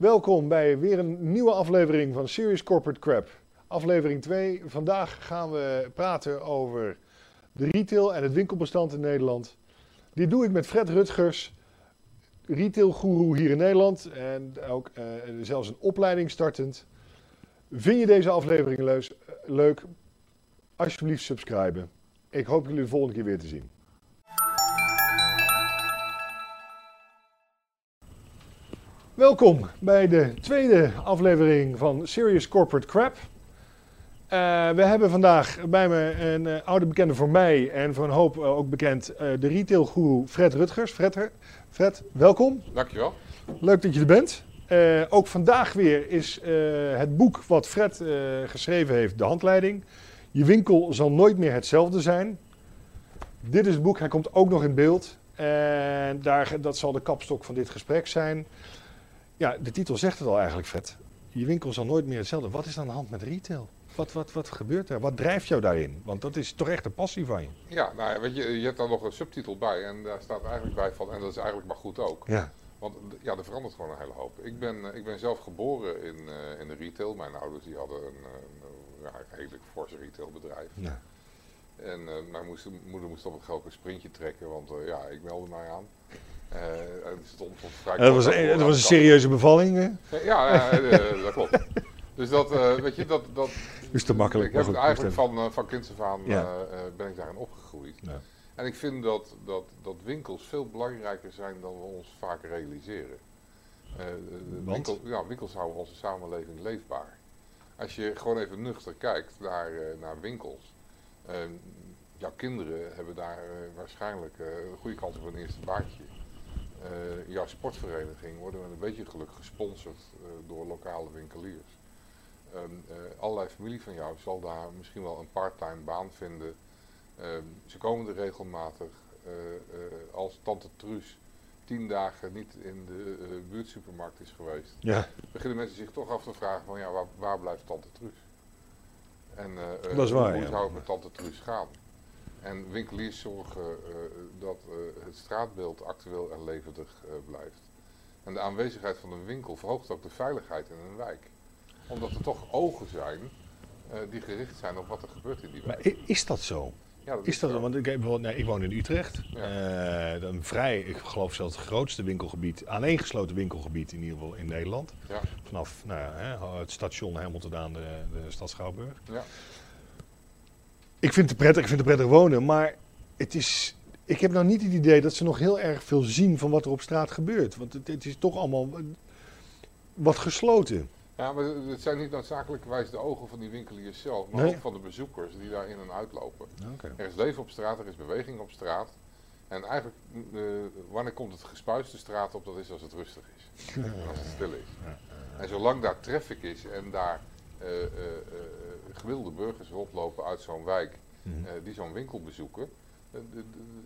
Welkom bij weer een nieuwe aflevering van Serious Corporate Crap. Aflevering 2. Vandaag gaan we praten over de retail en het winkelbestand in Nederland. Dit doe ik met Fred Rutgers, retailgoeroe hier in Nederland en ook eh, zelfs een opleiding startend. Vind je deze aflevering leuk? Alsjeblieft subscriben. Ik hoop jullie de volgende keer weer te zien. Welkom bij de tweede aflevering van Serious Corporate Crap. Eh, we hebben vandaag bij me een eh, oude bekende voor mij en voor een hoop eh, ook bekend, de retailgoeroe Fred Rutgers. Fred, Fred, welkom. Dankjewel. Leuk dat je er bent. Ook vandaag weer is het boek wat Fred geschreven heeft, de handleiding. Je winkel zal nooit meer hetzelfde zijn. Dit is het boek, hij komt ook nog in beeld. En daar, dat zal de kapstok van dit gesprek zijn. Ja, de titel zegt het al eigenlijk, Fred. Je winkel zal nooit meer hetzelfde. Wat is er aan de hand met retail? Wat, wat, wat gebeurt er? Wat drijft jou daarin? Want dat is toch echt een passie van je. Ja, nou weet je, je hebt daar nog een subtitel bij en daar staat eigenlijk bij van, en dat is eigenlijk maar goed ook. Ja. Want ja, er verandert gewoon een hele hoop. Ik ben, eh, ik ben zelf geboren in, eh, in de retail. Mijn ouders die hadden een, eh, een, redelijk fors retailbedrijf. ja. En mijn moest, moeder moest op het geld een sprintje trekken, want ja, ik meldde mij aan. Eh, en het vrij Dat was, een, dat was een serieuze bevalling, hè? Ja, ja, eh, dat klopt. Dus dat, eh, weet je, dat, dat, Is te makkelijk, Ik heb eigenlijk van, eh, van kinds af aan Ja. eh, eh, ben ik daarin opgegroeid. Ja. En ik vind dat, dat, dat winkels veel belangrijker zijn dan we ons vaak realiseren. Eh, winkel, ja, winkels houden onze samenleving leefbaar. Als je gewoon even nuchter kijkt naar, eh, naar winkels. eh, jouw kinderen hebben daar eh, waarschijnlijk eh, een goede kans op een eerste baantje. Jouw sportvereniging worden met een beetje geluk gesponsord eh, door lokale winkeliers. Eh, allerlei familie van jou zal daar misschien wel een parttime baan vinden. Ehm, ze komen er regelmatig. Eh, als tante Truus tien dagen niet in de buurtsupermarkt is geweest, Ja, beginnen mensen zich toch af te vragen van ja, waar, waar blijft tante Truus? En eh, Dat is waar, hoe ja. zou het met tante Truus gaan? En winkeliers zorgen eh, dat eh, het straatbeeld actueel en levendig eh, blijft. En de aanwezigheid van een winkel verhoogt ook de veiligheid in een wijk. Omdat er toch ogen zijn die gericht zijn op wat er gebeurt in die maar wijk. i- is dat zo? Ja, dat Is dat, zo. want ik, bijvoorbeeld- nee, ik woon in Utrecht. Ja. Een vrij, ik geloof zelfs het grootste winkelgebied, aaneengesloten winkelgebied in ieder geval in Nederland. Ja, Vanaf nou, hè, het station helemaal tot aan de, de stad Schouwburg. ja. Ik vind het prettig, ik vind het prettig wonen, maar het is, ik heb nou niet het idee dat ze nog heel erg veel zien van wat er op straat gebeurt. Want het, het is toch allemaal wat gesloten. Ja, maar het zijn niet noodzakelijkerwijs de ogen van die winkeliers zelf, maar Nee. ook van de bezoekers die daar in en uitlopen. Oké. Er is leven op straat, er is beweging op straat. En eigenlijk, eh, wanneer komt het gespuis de straat op? Dat is als het rustig is. En als het stil is. En zolang daar traffic is en daar eh, eh, gewilde burgers rondlopen uit zo'n wijk Mhm. eh, die zo'n winkel bezoeken, d-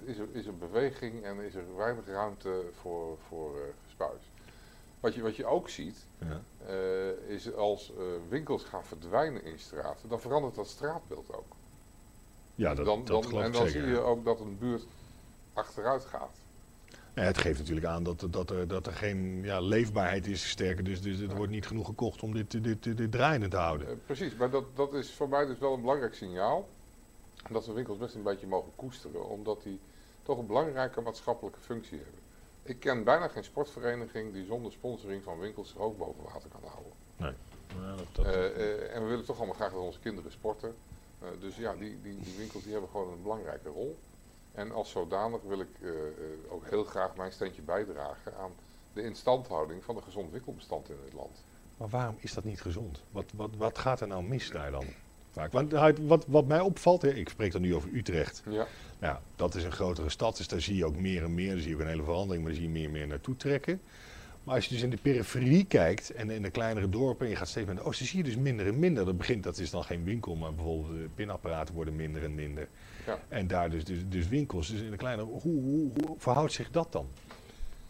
is, er, is er beweging en is er weinig ruimte voor, voor eh, gespuis. Wat je, wat je ook ziet, Ja. is als winkels gaan verdwijnen in straten, dan verandert dat straatbeeld ook. Ja, dat, dan, dat dan, geloof en dan zeker. zie je ook dat een buurt achteruit gaat. Het geeft natuurlijk aan dat, dat, er, dat er geen ja, leefbaarheid is sterker. Dus, dus er wordt niet genoeg gekocht om dit, dit, dit, dit draaiende te houden. Eh, precies, maar dat, dat is voor mij dus wel een belangrijk signaal. Dat we winkels best een beetje mogen koesteren, omdat die toch een belangrijke maatschappelijke functie hebben. Ik ken bijna geen sportvereniging die zonder sponsoring van winkels zich ook boven water kan houden. Ja, dat, dat- Eh, eh, en we willen toch allemaal graag dat onze kinderen sporten. Eh, dus ja, die, die, die winkels die hebben gewoon een belangrijke rol. En als zodanig wil ik eh, eh, ook heel graag mijn steentje bijdragen aan de instandhouding van een gezond winkelbestand in het land. Maar waarom is dat niet gezond? Wat, wat, wat gaat er nou mis daar dan? Vaak. Want wat, wat mij opvalt, hè, ik spreek dan nu over Utrecht. Ja, Nou, dat is een grotere stad, dus daar zie je ook meer en meer. Daar zie je ook een hele verandering, maar daar zie je meer en meer naartoe trekken. Maar als je dus in de periferie kijkt en in de kleinere dorpen en je gaat steeds meer naar de oosten, zie je dus minder en minder. Dat begint, dat is dan geen winkel, maar bijvoorbeeld de pinapparaten worden minder en minder. Ja. En daar dus, dus, dus winkels. Dus in de kleine, hoe, hoe, hoe verhoudt zich dat dan?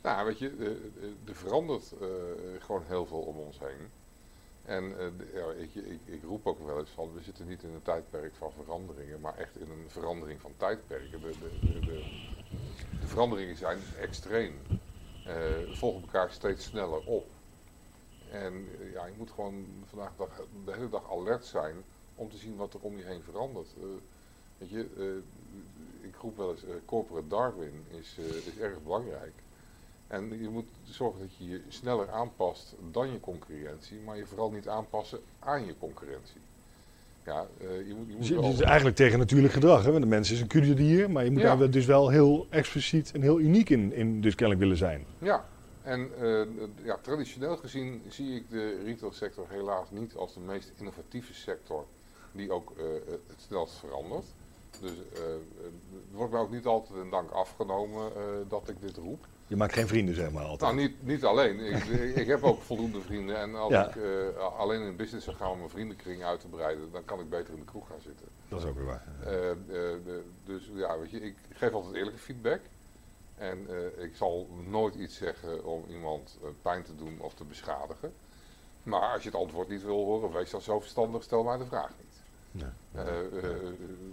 nou weet je, er verandert eh, gewoon heel veel om ons heen. En eh, ja, ik, ik, ik roep ook wel eens van, we zitten niet in een tijdperk van veranderingen, maar echt in een verandering van tijdperken. De, de, de, de, de veranderingen zijn extreem, volgen elkaar steeds sneller op. En eh, ja, je moet gewoon vandaag de dag de hele dag alert zijn om te zien wat er om je heen verandert. Eh, weet je, eh, ik roep wel eens, eh, corporate Darwin is, eh, is erg belangrijk. En je moet zorgen dat je je sneller aanpast dan je concurrentie, maar je vooral niet aanpassen aan je concurrentie. Ja, eh, je moet, je moet Dus het is eigenlijk tegen natuurlijk gedrag. Hè? Want de mens is een kuddedier, maar je moet Ja. daar dus wel heel expliciet en heel uniek in, in dus kennelijk willen zijn. Ja, en eh, ja, traditioneel gezien zie ik de retailsector helaas niet als de meest innovatieve sector die ook eh, het snelst verandert. Dus er wordt mij ook niet altijd een dank afgenomen dat ik dit roep. Je maakt geen vrienden, zeg maar, altijd. Nou, niet, niet alleen. Ik, ik heb ook voldoende vrienden. En als Ja. ik eh, alleen in business zou gaan om mijn vriendenkring uit te breiden, dan kan ik beter in de kroeg gaan zitten. Dat is ook weer waar. Eh, eh, dus ja, weet je, ik geef altijd eerlijke feedback. En ik zal nooit iets zeggen om iemand pijn te doen of te beschadigen. Maar als je het antwoord niet wil horen, wees dan zo verstandig, stel mij de vraag niet. Ja.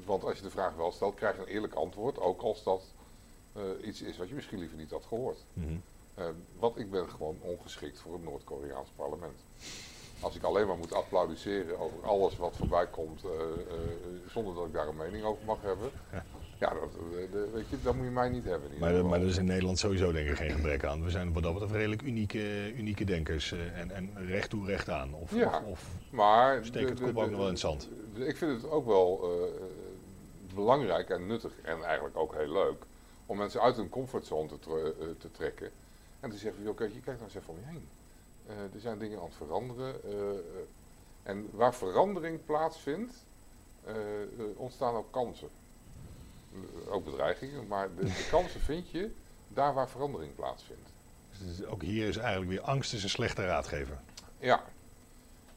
Want als je de vraag wel stelt, krijg je een eerlijk antwoord, ook als dat eh, iets is wat je misschien liever niet had gehoord. Eh, want ik ben gewoon ongeschikt voor het Noord-Koreaans parlement. Als ik alleen maar moet applaudisseren over alles wat voorbij komt, eh, eh, zonder dat ik daar een mening over mag hebben. Ja. Dat, weet je, dat moet je mij niet hebben. Maar, maar er is in Nederland sowieso denk ik geen gebrek aan. We zijn wat dat betreft redelijk unieke, unieke denkers. en, en recht toe, recht aan. Of, Ja. of, of Maar steek het kop ook nog wel in het zand. de- ik vind het ook wel belangrijk en nuttig en eigenlijk ook heel leuk om mensen uit hun comfortzone te, tre- eh, te trekken en te zeggen: joh, kijk, je kijkt nou eens even om je heen. Eh, er zijn dingen aan het veranderen. eh, en waar verandering plaatsvindt, ontstaan ook kansen. Ook bedreigingen, maar de, de kansen vind je daar waar verandering plaatsvindt. Dus ook hier is eigenlijk weer angst is een slechte raadgever. Ja.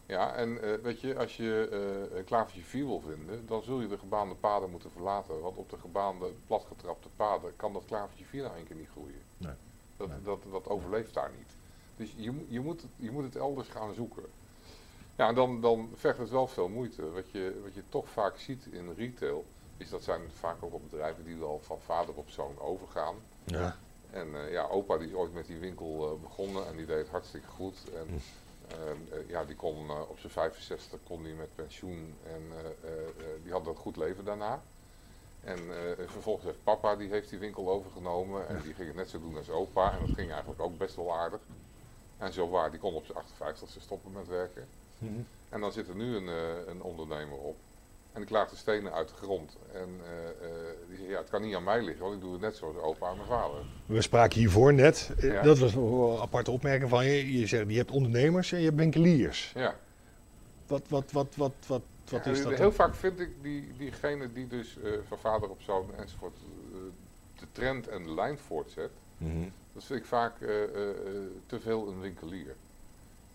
Ja, en eh, weet je, als je eh, een klavertje 4 wil vinden, dan zul je de gebaande paden moeten verlaten. Want op de gebaande, platgetrapte paden kan dat klavertje 4 nou één keer niet groeien. Nee. Dat, Nee. dat, dat overleeft daar niet. Dus je, moet- je, moet, het, je moet het elders gaan zoeken. Ja, en dan, dan vergt het wel veel moeite. Wat je, wat je toch vaak ziet in retail, is dat zijn vaak ook wel bedrijven die al van vader op zoon overgaan. Ja. En eh, ja, opa die is ooit met die winkel begonnen en die deed het hartstikke goed. En Hm. Eh, eh, ja, die kon eh, op zijn 65 kon die met pensioen en eh, die had een goed leven daarna. En vervolgens heeft papa die heeft die winkel overgenomen en die ging het net zo doen als opa. En dat ging eigenlijk ook best wel aardig. En zo waar, die kon op zijn 58ste stoppen met werken. Mhm. En dan zit er nu een, een ondernemer op. En die klaagt de stenen uit de grond. En eh, eh, die ja, het kan niet aan mij liggen, want ik doe het net zoals opa en mijn vader. We spraken hiervoor net, eh, Ja. dat was een aparte opmerking van je. Je zegt, je hebt ondernemers en je hebt winkeliers. Ja. Wat, wat, wat, wat, wat, wat Ja, is dat Heel dan? vaak vind ik die, diegene die dus van vader op zoon enzovoort eh, de trend en de lijn voortzet. Mhm. Dat vind ik vaak te veel een winkelier.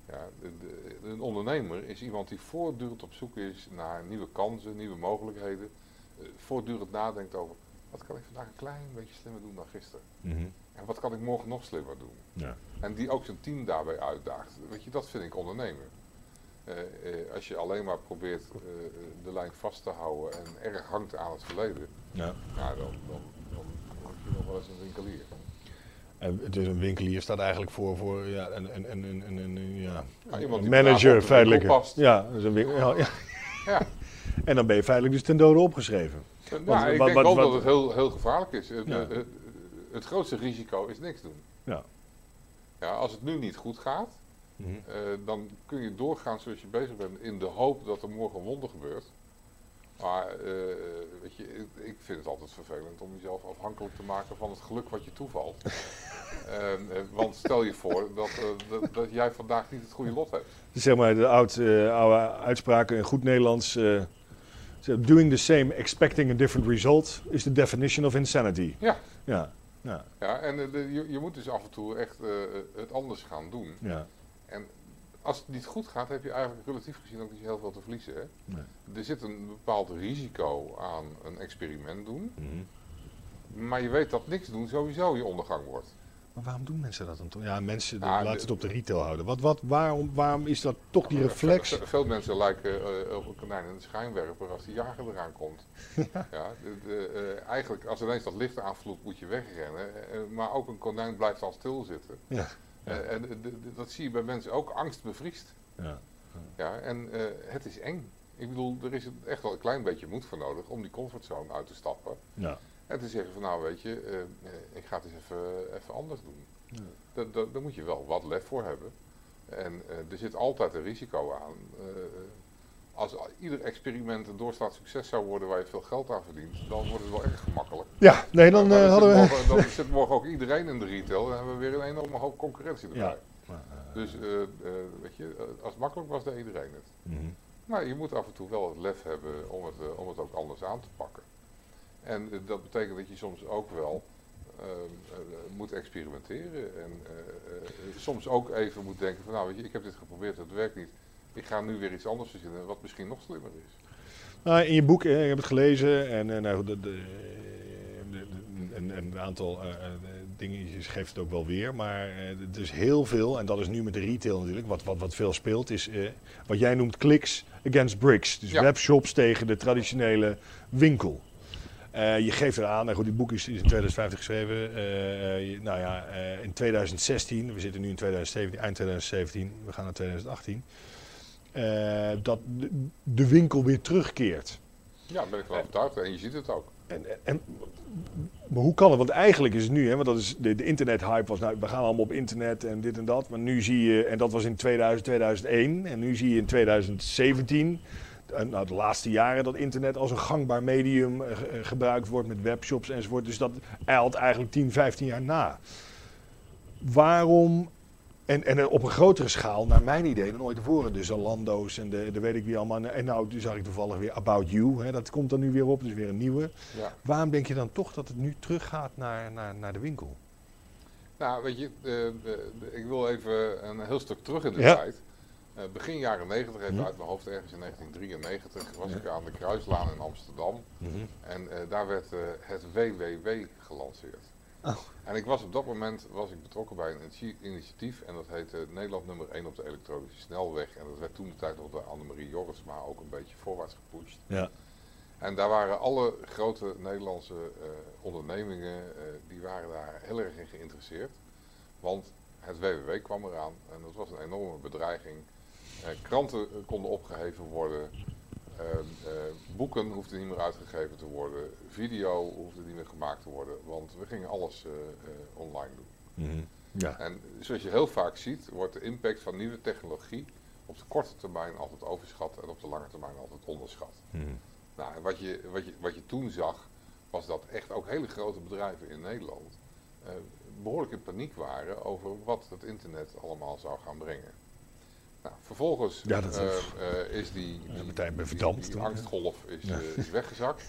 Ja, de, de- een ondernemer is iemand die voortdurend op zoek is naar nieuwe kansen, nieuwe mogelijkheden. eh, voortdurend nadenkt over wat kan ik vandaag een klein beetje slimmer doen dan gisteren. Mhm. En wat kan ik morgen nog slimmer doen. Ja. En die ook zijn team daarbij uitdaagt. Weet je, dat vind ik ondernemen. Eh, eh, als je alleen maar probeert de lijn vast te houden en erg hangt aan het verleden, Ja. ja, dan, dan, dan word je nog wel eens een winkelier. En dus een winkelier staat eigenlijk voor, voor ja, een, een, een, een, een, een- ja, een manager feitelijk. Ja, een winkel, ja, ja. Ja. En dan ben je feitelijk dus ten dode opgeschreven. Nou, ik wat- denk wat- wat- dat het heel, heel gevaarlijk is. Het, het, het grootste risico is niks doen. Ja. Ja, als het nu niet goed gaat, Mhm. eh, dan kun je doorgaan zoals je bezig bent in de hoop dat er morgen een wonder gebeurt. Maar eh, weet je, ik, vind het altijd vervelend om jezelf afhankelijk te maken van het geluk wat je toevalt. En, eh, want stel je voor dat, eh, dat, dat jij vandaag niet het goede lot hebt. Zeg maar de oud, oude uitspraken in goed Nederlands. doing the same, expecting a different result is the definition of insanity. Ja. Ja, ja, Ja, en de- je, je moet dus af en toe echt het anders gaan doen. ja. Als het niet goed gaat, heb je eigenlijk relatief gezien ook niet heel veel te verliezen. Hè? Nee. Er zit een bepaald risico aan een experiment doen. Mhm. Maar je weet dat niks doen sowieso je ondergang wordt. Maar waarom doen mensen dat dan toch? Ja, mensen laten de- het op de retail houden. Wat, wat, waarom, waarom is dat toch die reflex? Ve- Veel mensen lijken eh, op een konijn in een schijnwerper als die jager eraan komt. ja, de, de, eh, eigenlijk, als ineens dat licht aanvloeit, moet je wegrennen. Eh, maar ook een konijn blijft al stilzitten. Ja. Ja. Eh, en de- dat zie je bij mensen ook. Angst bevriest. Ja. Ja, en eh, het is eng. Ik bedoel, er is echt wel een klein beetje moed voor nodig om die comfortzone uit te stappen. Ja. En te zeggen van nou weet je, eh, eh, ik ga het eens even, even anders doen. Ja. Da- da- daar moet je wel wat lef voor hebben. En eh, er zit altijd een risico aan. Eh, als ieder experiment een doorslaand succes zou worden waar je veel geld aan verdient, dan wordt het wel erg gemakkelijk. Ja, nee, dan eh, dan hadden we... morgen, dan zit morgen ook iedereen in de retail en dan hebben we weer een enorme hoop concurrentie erbij. Ja. Dus eh, eh, weet je, eh, als het makkelijk was, deed iedereen het. Mhm. Maar je moet af en toe wel het lef hebben om het, eh, om het ook anders aan te pakken. En eh, dat betekent dat je soms ook wel ehm, eh, moet experimenteren. En eh, eh, soms ook even moet denken van nou weet je, ik heb dit geprobeerd, het werkt niet. Ik ga nu weer iets anders verzinnen wat misschien nog slimmer is. Nou, in je boek, eh, ik heb het gelezen en eh, nou, de, de, de- de- een, een aantal eh, eh, dingetjes geeft het ook wel weer. Maar eh, er is heel veel, en dat is nu met de retail natuurlijk, wat, wat, wat veel speelt, is wat jij noemt clicks against bricks. Dus Ja. webshops tegen de traditionele winkel. Je geeft eraan, nou goed, dit boek is, is in 2050 geschreven. je- nou ja, in 2016, we zitten nu in 2017, eind 2017, we gaan naar 2018. Eh, dat de, winkel weer terugkeert. Ja, ben ik van overtuigd en je ziet het ook. En, en, maar hoe kan het? Want eigenlijk is het nu, hè, want dat is de, de internethype was, nou, we gaan allemaal op internet en dit en dat. Maar nu zie je, en dat was in 2000, 2001, en nu zie je in 2017, en, nou, de laatste jaren, dat internet als een gangbaar medium eh, eh, gebruikt wordt met webshops enzovoort. Dus dat eilt eigenlijk 10, 15 jaar na. Waarom, en, en op een grotere schaal, naar mijn idee, dan ooit tevoren, de Zalando's en de, de weet ik wie allemaal. En nou, zag ik toevallig weer About You, hè, dat komt er nu weer op, dus weer een nieuwe. Ja. Waarom denk je dan toch dat het nu teruggaat naar, naar, naar de winkel? Nou, weet je, eh, de- ik wil even een heel stuk terug in de Ja. tijd. Eh, begin jaren 90, even Hm. uit mijn hoofd, ergens in 1993, was ik aan de Kruislaan in Amsterdam. En eh, daar werd eh, het WWW gelanceerd. Oh. En ik was op dat moment was ik betrokken bij een initi- initiatief en dat heette Nederland nummer 1 op de elektronische snelweg. En dat werd toen de tijd nog door Annemarie Jorisma ook een beetje voorwaarts gepusht. Ja. En daar waren alle grote Nederlandse eh, ondernemingen, eh, die waren daar heel erg in geïnteresseerd. Want het WWW kwam eraan en dat was een enorme bedreiging. Eh, kranten konden opgeheven worden, eh, boeken hoefden niet meer uitgegeven te worden, video hoefde niet meer gemaakt te worden, want we gingen alles eh, eh, online doen. Ja. En zoals je heel vaak ziet, wordt de impact van nieuwe technologie op de korte termijn altijd overschat en op de lange termijn altijd onderschat. Nou, en wat je, wat, je, wat je toen zag, was dat echt ook hele grote bedrijven in Nederland eh, behoorlijk in paniek waren over wat het internet allemaal zou gaan brengen. Nou, vervolgens Ja, dat- eh, is die, die, meteen die- verdampt die angstgolf is, Ja. eh, is weggezakt.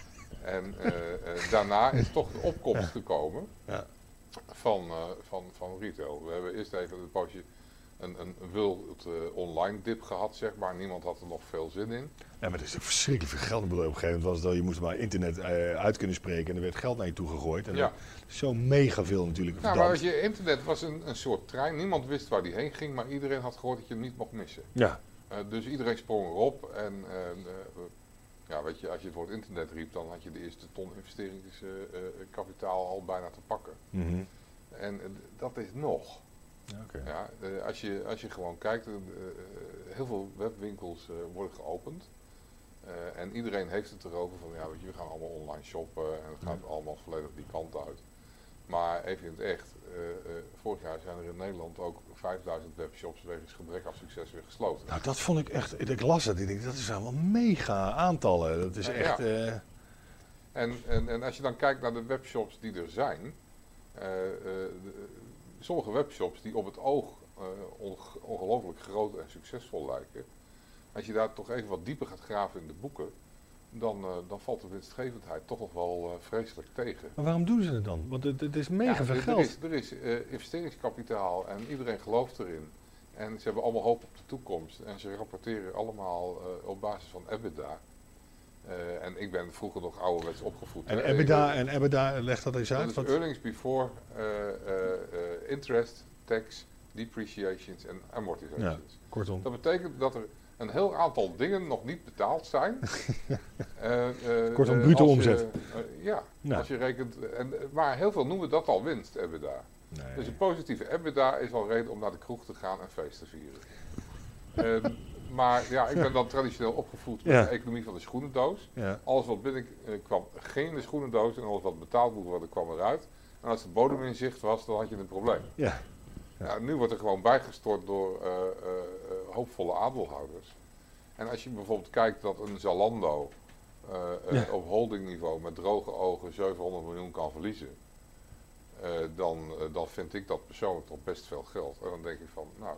en eh, daarna is toch de opkomst gekomen Ja. van, van, van retail. We hebben eerst even een poosje een, een wild eh, online dip gehad, zeg maar. Niemand had er nog veel zin in. Ja, maar het is verschrikkelijk veel geld. Ik bedoel, Op een gegeven moment was het al, je moest maar internet eh, uit kunnen spreken en er werd geld naar je toe gegooid. En Ja. Zo mega veel natuurlijk. Nou, maar je, internet was een, een soort trein. Niemand wist waar die heen ging, maar iedereen had gehoord dat je hem niet mocht missen. Ja, Eh, dus iedereen sprong erop. En ja, weet je, als je het woord internet riep, dan had je de eerste ton investeringskapitaal al bijna te pakken. Mhm. En dat is nog. Ja, eh, als, je, als je gewoon kijkt, eh, eh, heel veel webwinkels worden geopend. En iedereen heeft het erover van, ja, weet je, we gaan allemaal online shoppen en het gaat allemaal volledig die kant uit. Maar even in het echt, vorig jaar zijn er in Nederland ook 5000 webshops wegens gebrek aan succes weer gesloten. Nou, dat vond ik echt. Ik las het. Ik denk, dat zijn wel mega aantallen. Dat is echt. ja. En, en, en als je dan kijkt naar de webshops die er zijn, sommige webshops die op het oog eh, onge- ongelooflijk groot en succesvol lijken, als je daar toch even wat dieper gaat graven in de boeken, dan, eh, dan valt de winstgevendheid toch nog wel eh, vreselijk tegen. Maar waarom doen ze het dan? Want het, het is mega Ja, veel er- geld. Er is, er is investeringskapitaal en iedereen gelooft erin. En ze hebben allemaal hoop op de toekomst. En ze rapporteren allemaal op basis van EBITDA. Eh, en ik ben vroeger nog ouderwets opgevoed. En hè. EBITDA, Ik- en EBITDA, leg dat eens dat uit. is Wat, earnings before eh, eh, eh, interest, tax, depreciations en amortizations. kortom. Dat betekent dat er een heel aantal dingen nog niet betaald zijn. Eh, eh, Kortom, eh, bruto omzet. eh, ja, Ja. als je rekent. En, maar heel veel noemen dat al winst, EBITDA. Nee. Dus een positieve EBITDA is al reden om naar de kroeg te gaan en feest te vieren. Ehm, maar ja, ik ben dan traditioneel opgevoed met de economie van de schoenendoos. Ja. Alles wat binnen eh, kwam, ging in de schoenendoos en alles wat betaald moest worden, kwam eruit. En als de bodem in zicht was, dan had je een probleem. Ja. Ja, nu wordt er gewoon bijgestort door eh, eh, hoopvolle aandeelhouders. En als je bijvoorbeeld kijkt dat een Zalando eh, Ja. op holdingniveau met droge ogen 700 miljoen kan verliezen, dan, dan vind ik dat persoonlijk toch best veel geld. En dan denk ik van, nou,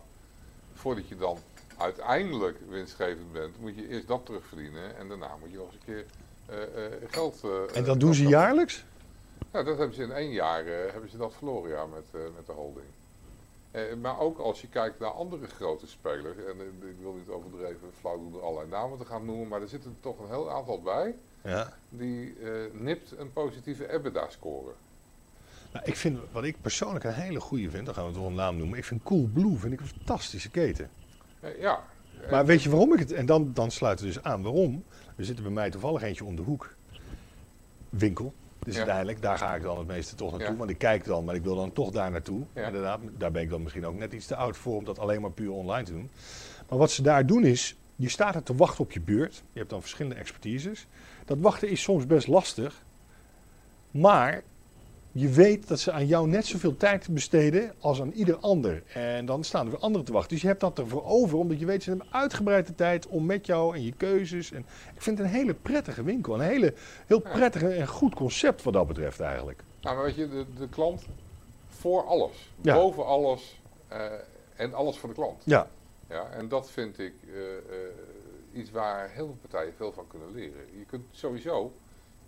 voordat je dan uiteindelijk winstgevend bent, moet je eerst dat terugverdienen en daarna moet je nog eens een keer eh, eh, geld. eh, En dat doen ze geld- jaarlijks? nou, dat hebben ze in één jaar hebben ze dat verloren ja, met, met de holding. Maar ook als je kijkt naar andere grote spelers, en ik wil niet overdreven flauw doen allerlei namen te gaan noemen, maar er zitten er toch een heel aantal bij Ja. die nipt een positieve EBITDA scoren. Nou, ik vind, wat ik persoonlijk een hele goede vind, dan gaan we het wel een naam noemen. Ik vind Coolblue vind ik een fantastische keten. Eh, ja, Maar weet je waarom ik het... En dan, dan sluit het dus aan. Waarom? Er zit er bij mij toevallig eentje om de hoek. Winkel. Dus Ja. uiteindelijk, daar ga ik dan het meeste toch naartoe. Ja. Want ik kijk dan, maar ik wil dan toch daar naartoe. Ja. Inderdaad, daar ben ik dan misschien ook net iets te oud voor om dat alleen maar puur online te doen. Maar wat ze daar doen is, je staat er te wachten op je beurt. Je hebt dan verschillende expertises. Dat wachten is soms best lastig. Maar je weet dat ze aan jou net zoveel tijd besteden als aan ieder ander. En dan staan er weer anderen te wachten. Dus je hebt dat ervoor over, omdat je weet, ze hebben uitgebreide tijd om met jou en je keuzes. En ik vind het een hele prettige winkel. Een hele, heel Ja. prettige en goed concept wat dat betreft eigenlijk. nou, maar weet je, de, de klant voor alles, Ja. boven alles eh, en alles voor de klant. Ja, Ja, en dat vind ik eh, eh, iets waar heel veel partijen veel van kunnen leren. Je kunt sowieso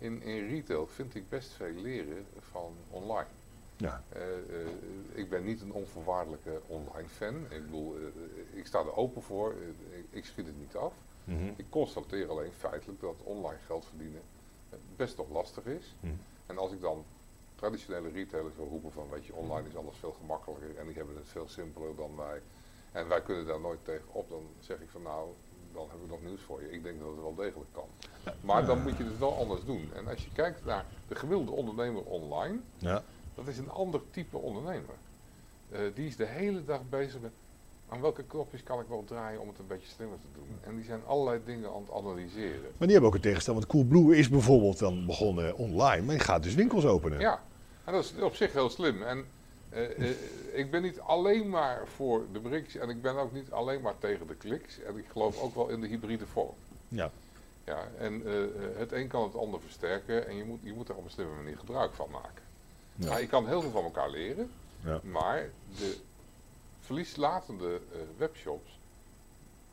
in, in retail vind ik best veel leren van online. ja, Eh, eh, ik ben niet een onvoorwaardelijke online fan. Ik bedoel, eh, ik sta er open voor. Ik, ik schiet het niet af. Mhm. Ik constateer alleen feitelijk dat online geld verdienen best nog lastig is. Mhm. En als ik dan traditionele retailers wil roepen van, weet je, online is alles veel gemakkelijker en die hebben het veel simpeler dan wij. En wij kunnen daar nooit tegen op, dan zeg ik van nou, dan heb ik nog nieuws voor je. Ik denk dat het wel degelijk kan. Maar dan moet je het wel anders doen. En als je kijkt naar de gemiddelde ondernemer online, ja. dat is een ander type ondernemer. Eh, die is de hele dag bezig met aan welke knopjes kan ik wel draaien om het een beetje slimmer te doen. En die zijn allerlei dingen aan het analyseren. Maar die hebben ook een tegenstelling. Want Coolblue is bijvoorbeeld dan begonnen online, maar die gaat dus winkels openen. Ja, en dat is op zich heel slim. En eh, eh, ik ben niet alleen maar voor de BRICS en ik ben ook niet alleen maar tegen de kliks. En ik geloof ook wel in de hybride vorm. Ja. Ja, en eh, het een kan het ander versterken en je moet, je moet er op een slimme manier gebruik van maken. Ja. Je kan heel veel van elkaar leren, Ja. maar de verlieslatende webshops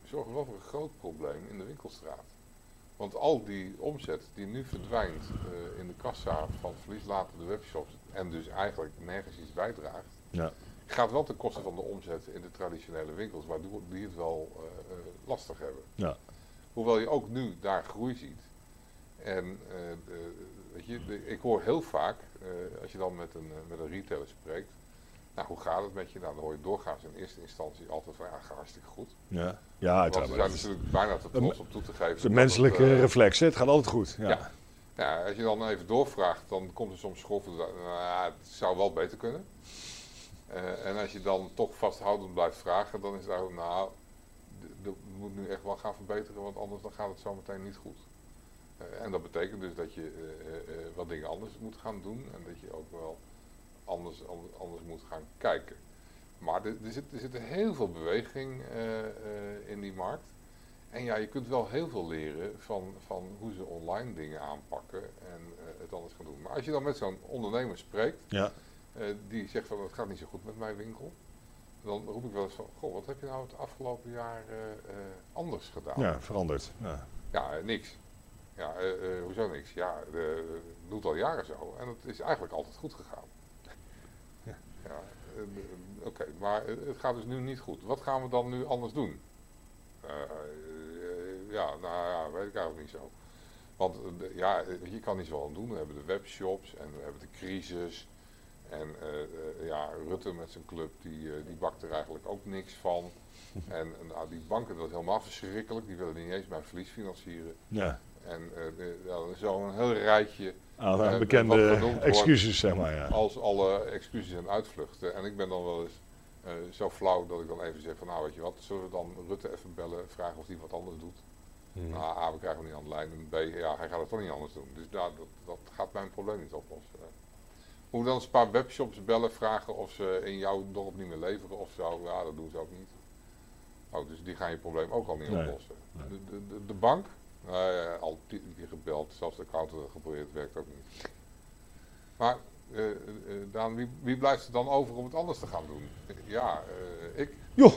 zorgen wel voor een groot probleem in de winkelstraat. Want al die omzet die nu verdwijnt eh, in de kassa van verlieslatende webshops en dus eigenlijk nergens iets bijdraagt, Ja. gaat wel ten koste van de omzet in de traditionele winkels, waardoor die het wel eh, eh, lastig hebben. Ja. Hoewel je ook nu daar groei ziet. En de- weet je, de- ik hoor heel vaak, als je dan met een, met een retailer spreekt, nou hoe gaat het met je? Nou, dan hoor je doorgaans in eerste instantie altijd van ja, hartstikke goed. Ja, ja Want uiteraard. ze maar zijn natuurlijk bijna te trots om toe te geven. is een het, menselijke eh, reflex. hè. Het gaat altijd goed. Ja. Ja. ja, als je dan even doorvraagt, dan komt er soms schoffen. Nou, het zou wel beter kunnen. Eh, en als je dan toch vasthoudend blijft vragen, dan is het eigenlijk, nou, dat moet nu echt wel gaan verbeteren, want anders dan gaat het zo meteen niet goed. Eh, en dat betekent dus dat je wat dingen anders moet gaan doen en dat je ook wel anders, anders, anders moet gaan kijken. Maar er, er, zit, er zit heel veel beweging eh, eh, in die markt. En ja, je kunt wel heel veel leren van, van hoe ze online dingen aanpakken en eh, het anders gaan doen. Maar als je dan met zo'n ondernemer spreekt, Ja. die zegt van het gaat niet zo goed met mijn winkel, dan roep ik wel eens van, goh, wat heb je nou het afgelopen jaar anders gedaan? ja, veranderd. Ja. Ja, niks. Ja, hoezo niks? Ja, eh, doe het al jaren zo. En het is eigenlijk altijd goed gegaan. Ja. Ja, eh, eh, Oké, maar het gaat dus nu niet goed. Wat gaan we dan nu anders doen? Eh, eh, ja, nou ja, weet ik eigenlijk niet zo. Want eh, ja, je kan niet zoveel aan doen. We hebben de webshops en we hebben de crisis. En ja, Rutte met zijn club, die, die bakt er eigenlijk ook niks van. En nou, die banken, dat is helemaal verschrikkelijk. Die willen niet eens mijn verlies financieren. Ja. En eh, dan is al een heel rijtje Aan Eh, bekende excuses, zeg maar. Ja. als alle excuses en uitvluchten. En ik ben dan wel eens eh, zo flauw dat ik dan even zeg van nou weet je wat, zullen we dan Rutte even bellen, vragen of hij wat anders doet. Mhm. Nou, A, we krijgen hem niet aan de lijn. En B, ja, hij gaat het toch niet anders doen. Dus nou, dat, dat gaat mijn probleem niet oplossen. Moet dan eens een paar webshops bellen, vragen of ze in jouw dorp niet meer leveren of zo. Ja, dat doen ze ook niet. Oh, dus die gaan je probleem ook al niet Nee, oplossen. nee. De, de, de, de bank, ja, al tien keer gebeld, zelfs de heeft geprobeerd, werkt ook niet. Maar, eh, eh, Daan, wie, wie blijft er dan over om het anders te gaan doen? Ja, eh, ik. Joh,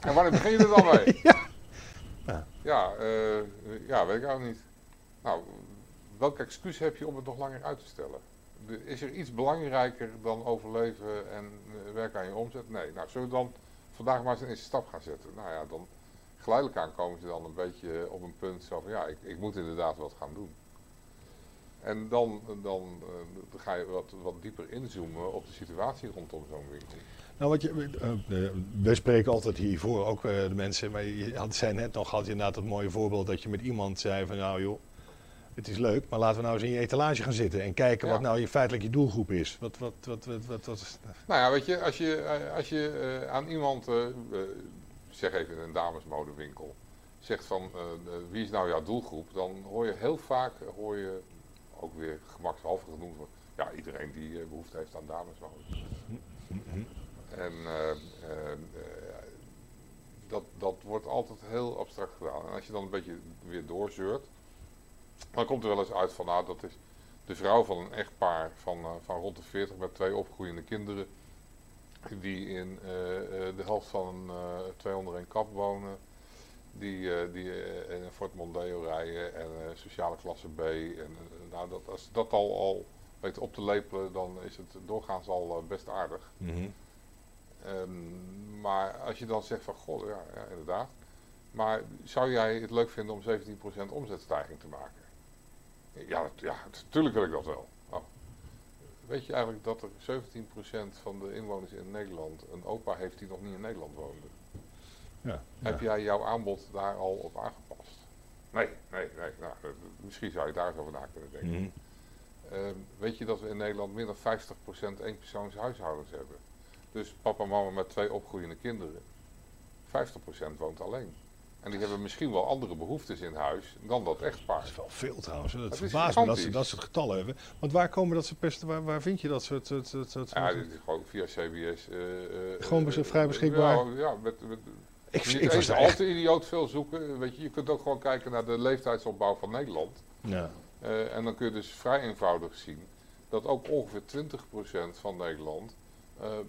En wanneer begin je er dan mee? Ja. Ja. Ja, eh, ja, weet ik ook niet. Nou, welk excuus heb je om het nog langer uit te stellen? De- Is er iets belangrijker dan overleven en eh, werken aan je omzet? Nee. Nou, zullen we dan vandaag maar eens een eerste stap gaan zetten? Nou ja, dan geleidelijk aan komen ze dan een beetje op een punt zo van ja, ik, ik moet inderdaad wat gaan doen. En dan, dan, eh, ga je wat, wat dieper inzoomen op de situatie rondom zo'n winkel. Nou, wat je, eh, eh, we spreken altijd hiervoor ook de mensen, maar je had, zei net nog, had je inderdaad het mooie voorbeeld dat je met iemand zei van nou joh, het is leuk, maar laten we nou eens in je etalage gaan zitten en kijken Ja. wat nou je feitelijk je doelgroep is. Wat, wat, wat, wat, wat, wat is- Nou ja, weet je, als je, als je aan iemand, zeg even een damesmodewinkel, zegt van eh, eh, wie is nou jouw doelgroep, dan hoor je heel vaak, eh, hoor je ook weer gemakshalve genoemd wordt, ja, iedereen die eh, behoefte heeft aan damesmode. En dat, dat wordt altijd heel abstract gedaan. En als je dan een beetje weer doorzeurt, dan komt er wel eens uit van, nou, dat is de vrouw van een echtpaar van, van rond de 40 met twee opgroeiende kinderen, die in eh, eh, de helft van een eh, twee onder een kap wonen, die, die in een Ford Mondeo rijden en sociale klasse B. En, nou, dat, als dat al, al weet op te lepelen, dan is het doorgaans al best aardig. Mhm. Ehm, maar als je dan zegt van, goh, ja, ja, inderdaad. Maar zou jij het leuk vinden om 17% omzetstijging te maken? Ja, dat- ja, natuurlijk wil ik dat wel. Weet je eigenlijk dat er 17% van de inwoners in Nederland een opa heeft die nog niet in Nederland woonde? Ja, Heb jij jouw aanbod daar al op aangepast? Nee, nee, nee. Nou, misschien zou je daar eens over na kunnen denken. Mhm. Ehm, weet je dat we in Nederland meer dan 50% eenpersoonshuishoudens hebben? Dus papa en mama met twee opgroeiende kinderen. 50% woont alleen. En die hebben misschien wel andere behoeftes in huis dan dat Dat echtpaar. is wel veel trouwens. Dat Het verbaast me dat ze dat soort getallen hebben. Want waar komen dat soort pesten, waar, waar vind je dat soort... soort, soort- Ja, dit is gewoon via CBS. eh, eh, Gewoon eh, vrij beschikbaar? Ja, ja met, met, ik, ik was al echt... te idioot veel zoeken. Weet je, je kunt ook gewoon kijken naar de leeftijdsopbouw van Nederland. Ja. En dan kun je dus vrij eenvoudig zien dat ook ongeveer 20% van Nederland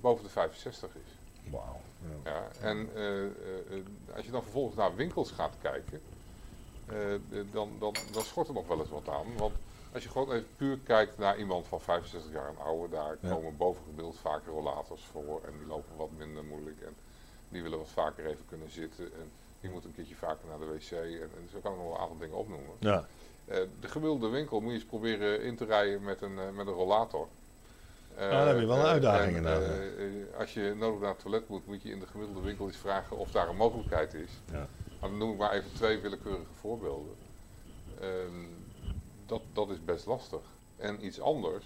boven de 65 is. Wauw. Ja. Ja, en eh, eh, eh, als je dan vervolgens naar winkels gaat kijken, dan, dan, dan schort er nog wel eens wat aan. Want als je gewoon even puur kijkt naar iemand van 65 jaar en ouder, daar Ja. komen bovengemiddeld vaker rollators voor en die lopen wat minder moeilijk en die willen wat vaker even kunnen zitten en die moeten een keertje vaker naar de wc en, en zo kan ik nog wel een aantal dingen opnoemen. Ja. De gemiddelde winkel moet je eens proberen in te rijden met een, met een rollator. Eh, dan heb je wel een eh, uitdaging en, inderdaad, eh, als je nodig naar het toilet moet, moet je in de gemiddelde winkel eens vragen of daar een mogelijkheid is. Ja. Maar dan noem ik maar even twee willekeurige voorbeelden. Ehm, dat, dat is best lastig. En iets anders.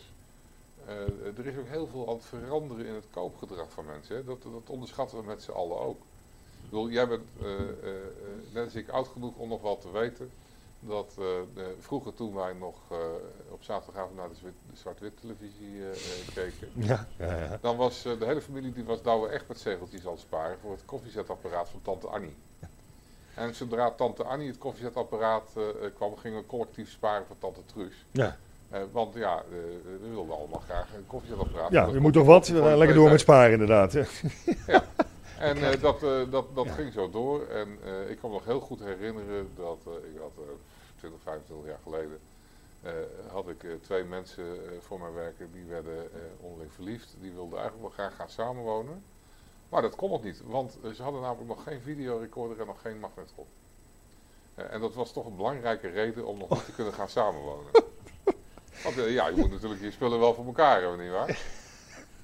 er is ook heel veel aan het veranderen in het koopgedrag van mensen. Hè. Dat, dat onderschatten we met z'n allen ook. Ik bedoel, jij bent net als ik oud genoeg om nog wel te weten dat eh, de- vroeger toen wij nog eh, op zaterdagavond naar de, zwart-wit televisie eh, keken, Ja. Ja. ja. dan was de hele familie die was douwe echt met zegeltjes aan het sparen voor het koffiezetapparaat van tante Annie. En zodra tante Annie het koffiezetapparaat kwam, gingen we collectief sparen voor tante Truus. ja. Want ja, we wilden allemaal graag een koffiezetapparaat. ja je moet toch wat? Lekker door met sparen inderdaad. hè. En eh, dat, eh, dat, dat ging zo door. En eh, ik kan me nog heel goed herinneren dat ik had eh 20, 25 jaar geleden had ik twee mensen voor mij werken die werden onderling verliefd. Die wilden eigenlijk wel graag gaan samenwonen. Maar dat kon nog niet, want ze hadden namelijk nog geen videorecorder en nog geen magnetron. En dat was toch een belangrijke reden om nog niet te kunnen gaan samenwonen. Want ja, je moet natuurlijk je spullen wel voor elkaar hebben, nietwaar?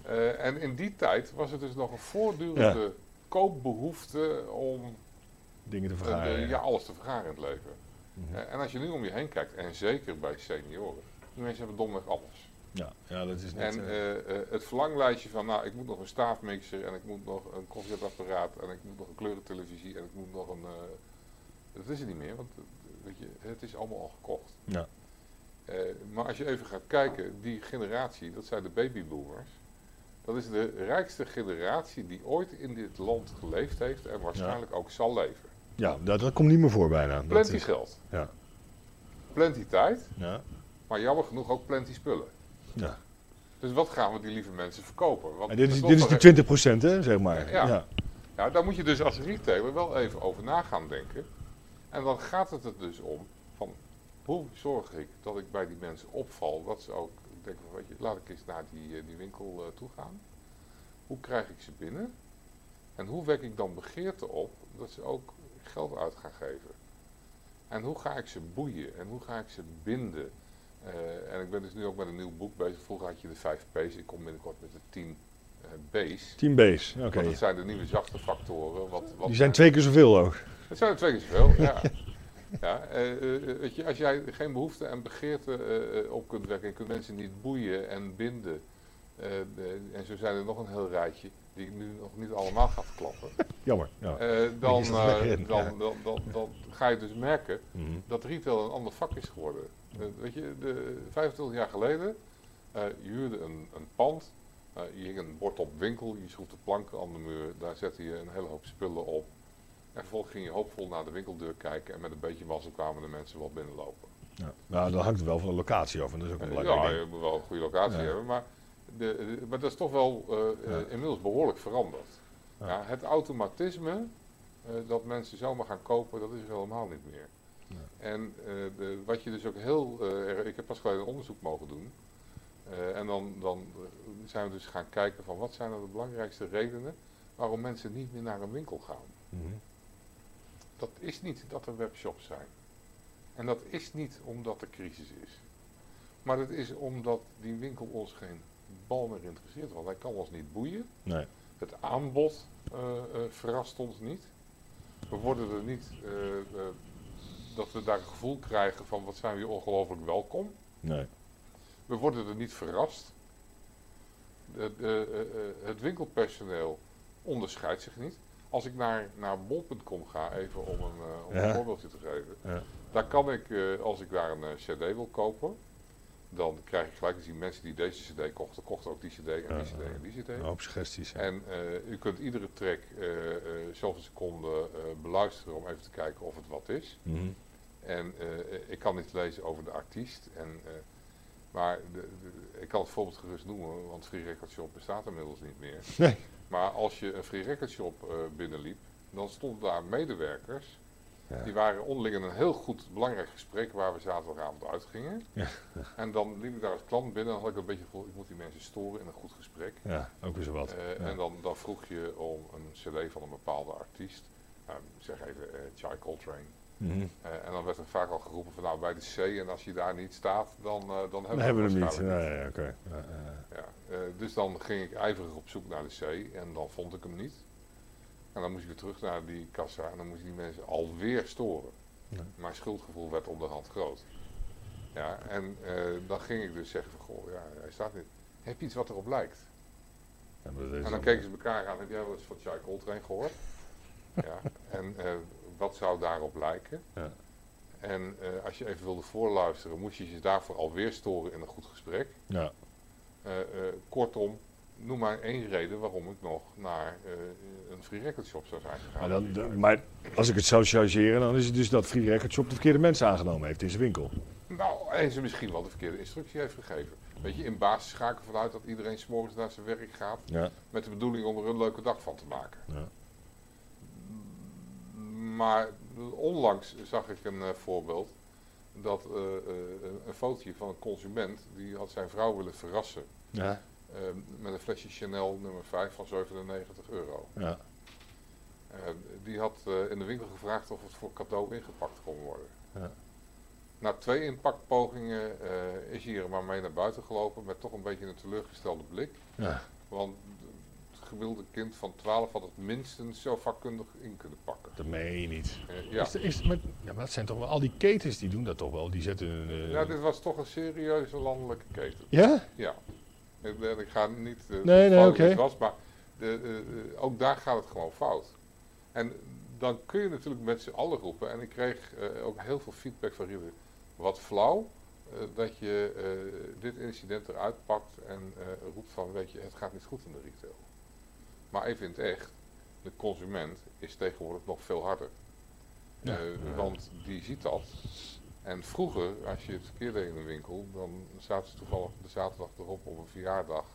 Eh en in die tijd was het dus nog een voortdurende koopbehoefte om Dingen te vergaren. ja, alles te vergaren in het leven. Mhm. Eh, en als je nu om je heen kijkt, en zeker bij senioren, die mensen hebben domweg alles. Ja, ja, dat is net... En eh, eh, het verlanglijstje van, nou, ik moet nog een staafmixer en ik moet nog een koffiezetapparaat en ik moet nog een kleurentelevisie en ik moet nog een... dat is er niet meer, want weet je, het is allemaal al gekocht. ja. Maar als je even gaat kijken, die generatie, dat zijn de babyboomers. Dat is de rijkste generatie die ooit in dit land geleefd heeft en waarschijnlijk ook zal leven. ja dat, dat komt niet meer voor bijna. Dat Plenty is- geld, Ja. plenty tijd, Ja. maar jammer genoeg ook plenty spullen. ja. Dus wat gaan we die lieve mensen verkopen? Want En dit is, dit is die 20% hè, zeg maar. Ja. ja. Ja, daar moet je dus als retailer wel even over na gaan denken. En dan gaat het er dus om van hoe zorg ik dat ik bij die mensen opval, dat ze ook denken van weet je, laat ik eens naar die, eh, die winkel eh, toe gaan. Hoe krijg ik ze binnen? En hoe wek ik dan begeerte op dat ze ook geld uit gaan geven? En hoe ga ik ze boeien en hoe ga ik ze binden? Eh, en ik ben dus nu ook met een nieuw boek bezig. Vroeger had je de 5 P's, ik kom binnenkort met de 10 eh, B's. Team base, oké. Want dat zijn de nieuwe zachte factoren. Wat, wat Die zijn twee keer zoveel ook. Het zijn er twee keer zoveel, ja. ja eh, eh, weet je, als jij geen behoefte en begeerte eh, eh, op kunt wekken, en je kunt mensen niet boeien en binden, eh, de- en zo zijn er nog een heel rijtje, die ik nu nog niet allemaal ga verklappen, Jammer. Ja. eh, dan, eh, dan, ja. dan, dan, dan ga je dus merken Mhm. dat retail een ander vak is geworden. Eh, weet je, de, 25 jaar geleden, eh, je huurde een, een pand, eh, je hing een bord op winkel, je schroefde planken aan de muur, daar zette je een hele hoop spullen op. En vervolgens ging je hoopvol naar de winkeldeur kijken en met een beetje mazzel kwamen de mensen wel binnenlopen. Ja. Nou, dat hangt er wel van de locatie af. En dat is ook een Eh, belangrijk ja, ding. je moet wel een goede locatie Ja. hebben, maar, de, de- maar dat is toch wel eh, eh, Ja. inmiddels behoorlijk veranderd. Ja. Het automatisme eh, dat mensen zomaar gaan kopen, dat is er helemaal niet meer. Ja. En eh, de, wat je dus ook heel eh, ik heb pas geleden een onderzoek mogen doen. Eh, en dan, dan eh, zijn we dus gaan kijken van wat zijn nou de belangrijkste redenen waarom mensen niet meer naar een winkel gaan. Mhm. Dat is niet dat er webshops zijn. En dat is niet omdat er crisis is. Maar dat is omdat die winkel ons geen bal meer interesseert. Want hij kan ons niet boeien. Nee. Het aanbod eh, eh, verrast ons niet. We worden er niet eh, dat we daar een gevoel krijgen van wat zijn we hier ongelooflijk welkom. Nee. We worden er niet verrast. De, de, het winkelpersoneel onderscheidt zich niet. Als ik naar, naar bol.com ga, even om een, eh, om Ja. een voorbeeldje te geven. Ja. Daar kan ik, eh, als ik daar een eh, cd wil kopen, dan krijg ik gelijk, dus die mensen die deze cd kochten, kochten ook die cd en die cd en die cd. Een hoop suggesties. En u kunt iedere track zoveel seconden beluisteren om even te kijken of het wat is. Mhm. En ik kan niet lezen over de artiest. En, maar de, de- ik kan het voorbeeld gerust noemen, want Free Record Shop bestaat inmiddels niet meer. Nee. Maar als je een Free Record Shop eh, binnenliep, dan stonden daar medewerkers. Ja. Die waren onderling in een heel goed, belangrijk gesprek waar we zaterdagavond uitgingen. Ja. En dan liep ik daar als klant binnen en had ik een beetje gevoel, ik moet die mensen storen in een goed gesprek. ja, ook weer zo wat. Eh, Ja. En dan, dan vroeg je om een cd van een bepaalde artiest. Ehm, zeg even eh Chai Coltrane. Eh, en dan werd er vaak al geroepen van nou bij de C en als je daar niet staat, dan, eh, dan hebben we hebben hem niet. Nee, oké. Ja, ja. Ja, eh, dus dan ging ik ijverig op zoek naar de C en dan vond ik hem niet. En dan moest ik weer terug naar die kassa en dan moest ik die mensen alweer storen. Ja. Mijn schuldgevoel werd onderhand groot. Ja, en dan ging ik dus zeggen van goh, ja, hij staat niet. Heb je iets wat erop lijkt? Ja, En dan keken ze elkaar aan, heb jij wel eens van Chai Coltrane gehoord? ja, en wat zou daarop lijken? Ja. En eh, als je even wilde voorluisteren, moest je je daarvoor alweer storen in een goed gesprek. Ja. Eh, eh, kortom, noem maar één reden waarom ik nog naar een free record shop zou zijn gegaan. Maar, dan, de- maar als ik het zou chargeren, dan is het dus dat Free Record Shop de verkeerde mensen aangenomen heeft in zijn winkel. Nou, en ze misschien wel de verkeerde instructie heeft gegeven. Weet je, in basis ga ik ervan uit dat iedereen s'morgens naar zijn werk gaat Ja. met de bedoeling om er een leuke dag van te maken. Ja. Maar onlangs zag ik een eh, voorbeeld dat eh, eh, een fotootje van een consument die had zijn vrouw willen verrassen Ja. eh, met een flesje Chanel nummer 5 van 97 euro. Ja. Die had in de winkel gevraagd of het voor cadeau ingepakt kon worden. Ja. Na twee inpakpogingen is hij er maar mee naar buiten gelopen met toch een beetje een teleurgestelde blik. Ja. Want gemiddelde kind van 12 had het minstens zo vakkundig in kunnen pakken. Dat meen je niet. Eh, ja. Is, is, maar, ja, maar dat zijn toch wel al die ketens die doen dat toch wel? Die zetten een. eh, ja, dit was toch een serieuze landelijke keten. ja? Ja. Ik, ik ga niet uh, Nee, nee, oké. het was, maar de, ook daar gaat het gewoon fout. En dan kun je natuurlijk met z'n allen roepen. En ik kreeg ook heel veel feedback van jullie. Wat flauw dat je dit incident eruit pakt en roept van, weet je, het gaat niet goed in de retail. Maar even in het echt, de consument is tegenwoordig nog veel harder. Ja. Eh, want die ziet dat. En vroeger, als je het verkeerd deed in een winkel, dan zaten ze toevallig de zaterdag erop op een verjaardag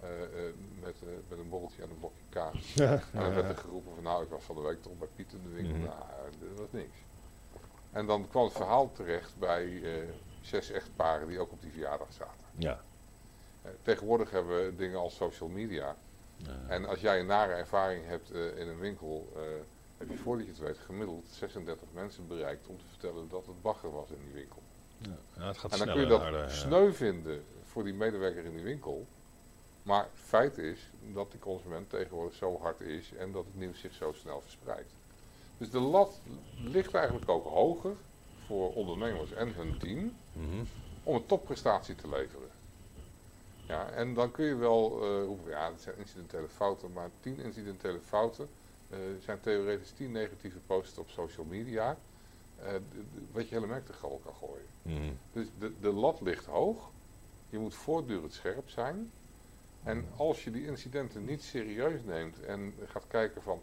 eh, eh, met, met een borreltje en een blokje kaas. Ja. En dan werd er geroepen van nou, ik was van de week toch bij Piet in de winkel. Mhm. Nou, dat was niks. En dan kwam het verhaal terecht bij zes echtparen die ook op die verjaardag zaten. ja. Tegenwoordig hebben we dingen als social media. En als jij een nare ervaring hebt eh, in een winkel, eh, heb je voordat je het weet gemiddeld 36 mensen bereikt om te vertellen dat het bagger was in die winkel. Ja. Ja, het gaat En dan sneller kun je dat harder, sneu vinden voor die medewerker in die winkel. Maar feit is dat die consument tegenwoordig zo hard is en dat het nieuws zich zo snel verspreidt. Dus de lat ligt eigenlijk ook hoger voor ondernemers en hun team Mhm. om een topprestatie te leveren. Ja, en dan kun je wel eh, roepen, ja, het zijn incidentele fouten, maar 10 incidentele fouten eh, zijn theoretisch 10 negatieve posts op social media, eh, wat je hele merk te gal kan gooien. Mhm. Dus de, de lat ligt hoog, je moet voortdurend scherp zijn. En als je die incidenten niet serieus neemt en gaat kijken van,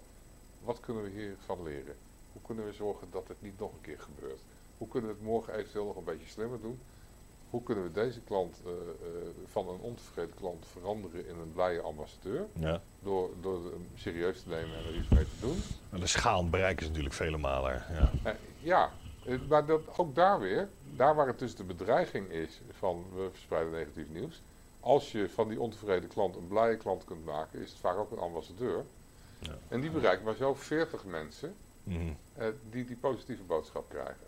wat kunnen we hiervan leren? Hoe kunnen we zorgen dat het niet nog een keer gebeurt? Hoe kunnen we het morgen eventueel nog een beetje slimmer doen? Hoe kunnen we deze klant eh, eh, van een ontevreden klant veranderen in een blije ambassadeur? Ja. Door, door hem serieus te nemen en er iets mee te doen. Maar de schaal bereiken is natuurlijk vele malen. Ja. Eh, ja, maar dat, ook daar weer, daar waar het dus de bedreiging is van we verspreiden negatief nieuws. Als je van die ontevreden klant een blije klant kunt maken, is het vaak ook een ambassadeur. Ja. En die bereikt maar zo 40 mensen Mhm. die die positieve boodschap krijgen.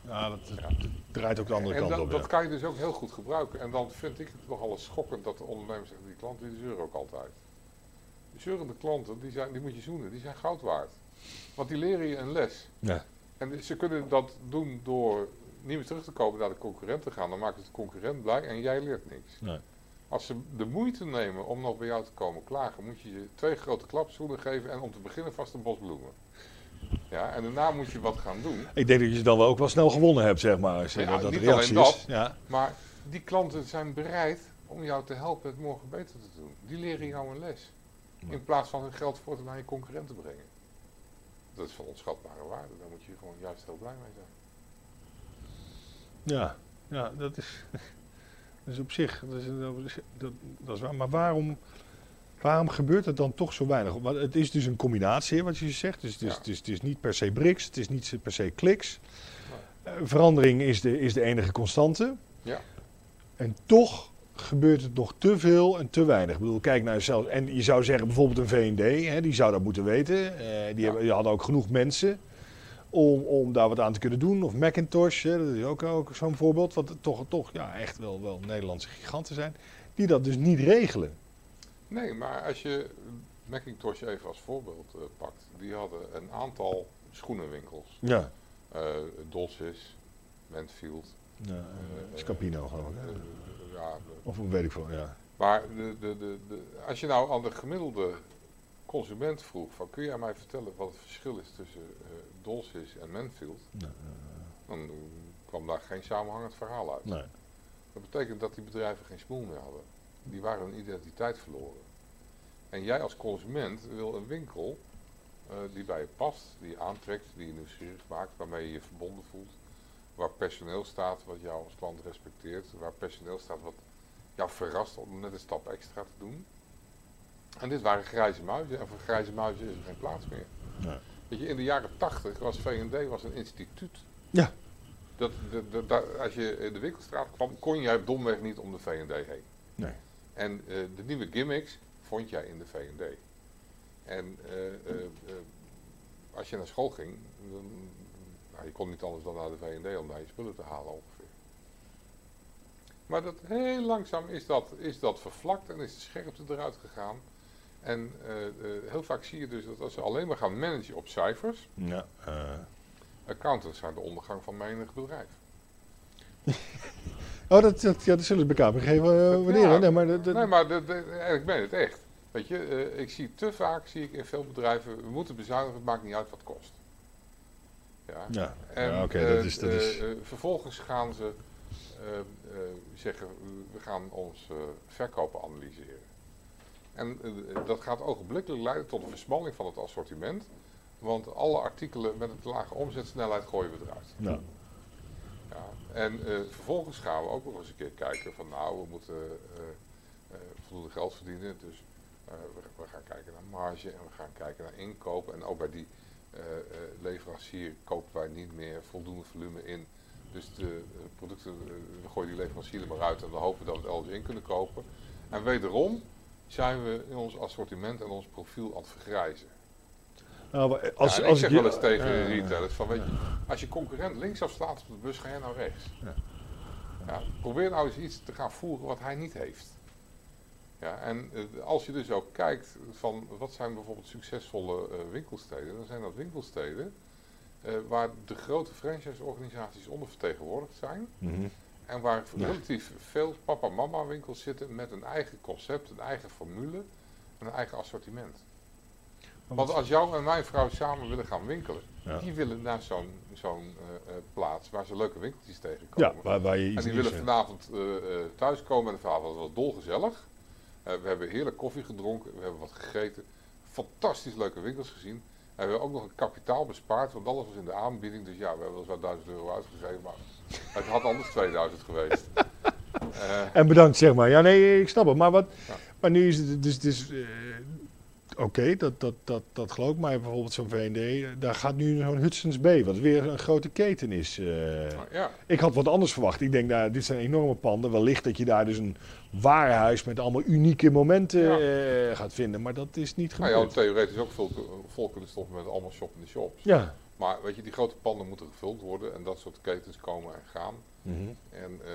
Ja, dat, dat draait ook de andere en kant dat, op. dat ja. kan je dus ook heel goed gebruiken. En dan vind ik het nogal eens schokkend dat de ondernemers zeggen, die klanten die zeuren ook altijd. Die zeurende klanten, die, zijn, die moet je zoenen, die zijn goud waard. Want die leren je een les. Ja. En ze kunnen dat doen door niet meer terug te komen naar de concurrent te gaan. Dan maken ze de concurrent blij en jij leert niks. Nee. Als ze de moeite nemen om nog bij jou te komen klagen, moet je je twee grote klapschoenen geven en om te beginnen vast een bos bloemen. Ja, en daarna moet je wat gaan doen. Ik denk dat je dan wel ook wel snel gewonnen hebt, zeg maar. Als Ja, dat, niet reactie alleen is. dat. Ja. Maar die klanten zijn bereid om jou te helpen het morgen beter te doen. Die leren jou een les. In plaats van hun geld voor naar je concurrent te brengen. Dat is van onschatbare waarde. Daar moet je gewoon juist heel blij mee zijn. Ja, ja dat, is, dat is op zich, dat is, dat, dat is waar. Maar waarom, waarom gebeurt het dan toch zo weinig? Want het is dus een combinatie, wat je zegt. Dus het, is, Ja. het, is, het is niet per se BRICS, het is niet per se kliks. Eh, verandering is de, is de enige constante. Ja. En toch gebeurt het nog te veel en te weinig. Ik bedoel, kijk naar zelf. En je zou zeggen bijvoorbeeld een V&D, hè, die zou dat moeten weten. Eh, die, Ja. hebben, die hadden ook genoeg mensen om, om daar wat aan te kunnen doen. Of Macintosh, hè, dat is ook, ook zo'n voorbeeld. Wat toch, toch ja, echt wel, wel Nederlandse giganten zijn. Die dat dus niet regelen. Nee, maar als je Macintosh even als voorbeeld eh, pakt. Die hadden een aantal schoenenwinkels. Ja. Eh Dolces, Mansfield. ja eh, Scapino eh, ja, Of weet ik veel, ja. maar de, de, de, als je nou aan de gemiddelde consument vroeg, van kun jij mij vertellen wat het verschil is tussen Dolces en Mansfield, Nee, dan kwam daar geen samenhangend verhaal uit. nee. Dat betekent dat die bedrijven geen smoel meer hadden. Die waren hun identiteit verloren. En jij als consument wil een winkel eh, die bij je past, die je aantrekt, die je nieuwsgierig maakt, waarmee je je verbonden voelt. Waar personeel staat wat jou als klant respecteert. Waar personeel staat wat jou verrast om net een stap extra te doen. En dit waren grijze muizen. En voor grijze muizen is er geen plaats meer. Nee. Weet je, in de jaren tachtig was V&D was een instituut. Ja. Dat, de, de- da- als je in de winkelstraat kwam, kon jij domweg niet om de V&D heen. Nee. En eh, de nieuwe gimmicks vond jij in de V&D. En eh, eh, als je naar school ging, dan, nou, je kon niet anders dan naar de V&D om daar je spullen te halen ongeveer. Maar dat, heel langzaam is dat, is dat vervlakt en is de scherpte eruit gegaan. En heel vaak zie je dus dat als ze alleen maar gaan managen op cijfers, Ja, accountants zijn de ondergang van menig bedrijf. Oh, dat, dat, ja, dat zullen ze elkaar geven eh, wanneer. Ja. Nee, maar dat- Nee, maar de, de, ik meen het echt. Weet je, eh, ik zie te vaak, zie ik in veel bedrijven, we moeten bezuinigen, het maakt niet uit wat het kost. Ja. ja, oké, eh, dat is... Dat is vervolgens gaan ze eh, eh, zeggen, we gaan ons eh, verkopen analyseren. En dat gaat ogenblikkelijk leiden tot een versmalling van het assortiment. Want alle artikelen met een te lage omzetsnelheid gooien we eruit. nou, Ja. En eh, vervolgens gaan we ook nog eens een keer kijken van nou, we moeten eh, eh, voldoende geld verdienen. Dus we, we gaan kijken naar marge en we gaan kijken naar inkoop. En ook bij die leverancier kopen wij niet meer voldoende volume in. Dus de producten, we gooien die leverancier er maar uit en dan hopen we dat we het elders in kunnen kopen. En wederom zijn we in ons assortiment en ons profiel aan het vergrijzen. Nou, als, ja, en als ik zeg wel eens tegen Ja, retailers van weet je, als je concurrent linksaf slaat op de bus, ga jij nou rechts. Ja. Ja, probeer nou eens iets te gaan voeren wat hij niet heeft. Ja, en eh, als je dus ook kijkt van wat zijn bijvoorbeeld succesvolle eh, winkelsteden, dan zijn dat winkelsteden eh, waar de grote franchise-organisaties ondervertegenwoordigd zijn. Mhm. En waar Ja. relatief veel papa-mama winkels zitten met een eigen concept, een eigen formule en een eigen assortiment. Want als jou en mijn vrouw samen willen gaan winkelen, Ja. die willen naar zo'n zo'n eh, eh, plaats waar ze leuke winkeltjes tegenkomen. Ja, waar, waar je en iets die nieuws willen hebt. vanavond eh, thuiskomen en de verhaal was dolgezellig. Eh we hebben heerlijk koffie gedronken, we hebben wat gegeten, fantastisch leuke winkels gezien. En we hebben ook nog een kapitaal bespaard, want alles was in de aanbieding. Dus ja, we hebben wel wat 1000 euro uitgegeven, maar het had anders 2000 geweest. En bedankt, zeg maar. Ja, nee, ik snap het. Maar, wat, Ja. maar nu is het dus... dus Oké, dat, dat, dat, dat geloof ik. Maar bijvoorbeeld zo'n V&D, eh, daar gaat nu zo'n Hudson's Bay, wat weer een grote keten is. eh. maar ja, Ik had wat anders verwacht. Ik denk, nou, dit zijn enorme panden. Wellicht dat je daar dus een warenhuis met allemaal unieke momenten Ja. eh, gaat vinden. Maar dat is niet nou, je had gebeurd. theoretisch ook vol, vol kunnen stoppen met allemaal shop in de shops. Ja. Maar weet je, die grote panden moeten gevuld worden en dat soort ketens komen en gaan. Mhm. En eh,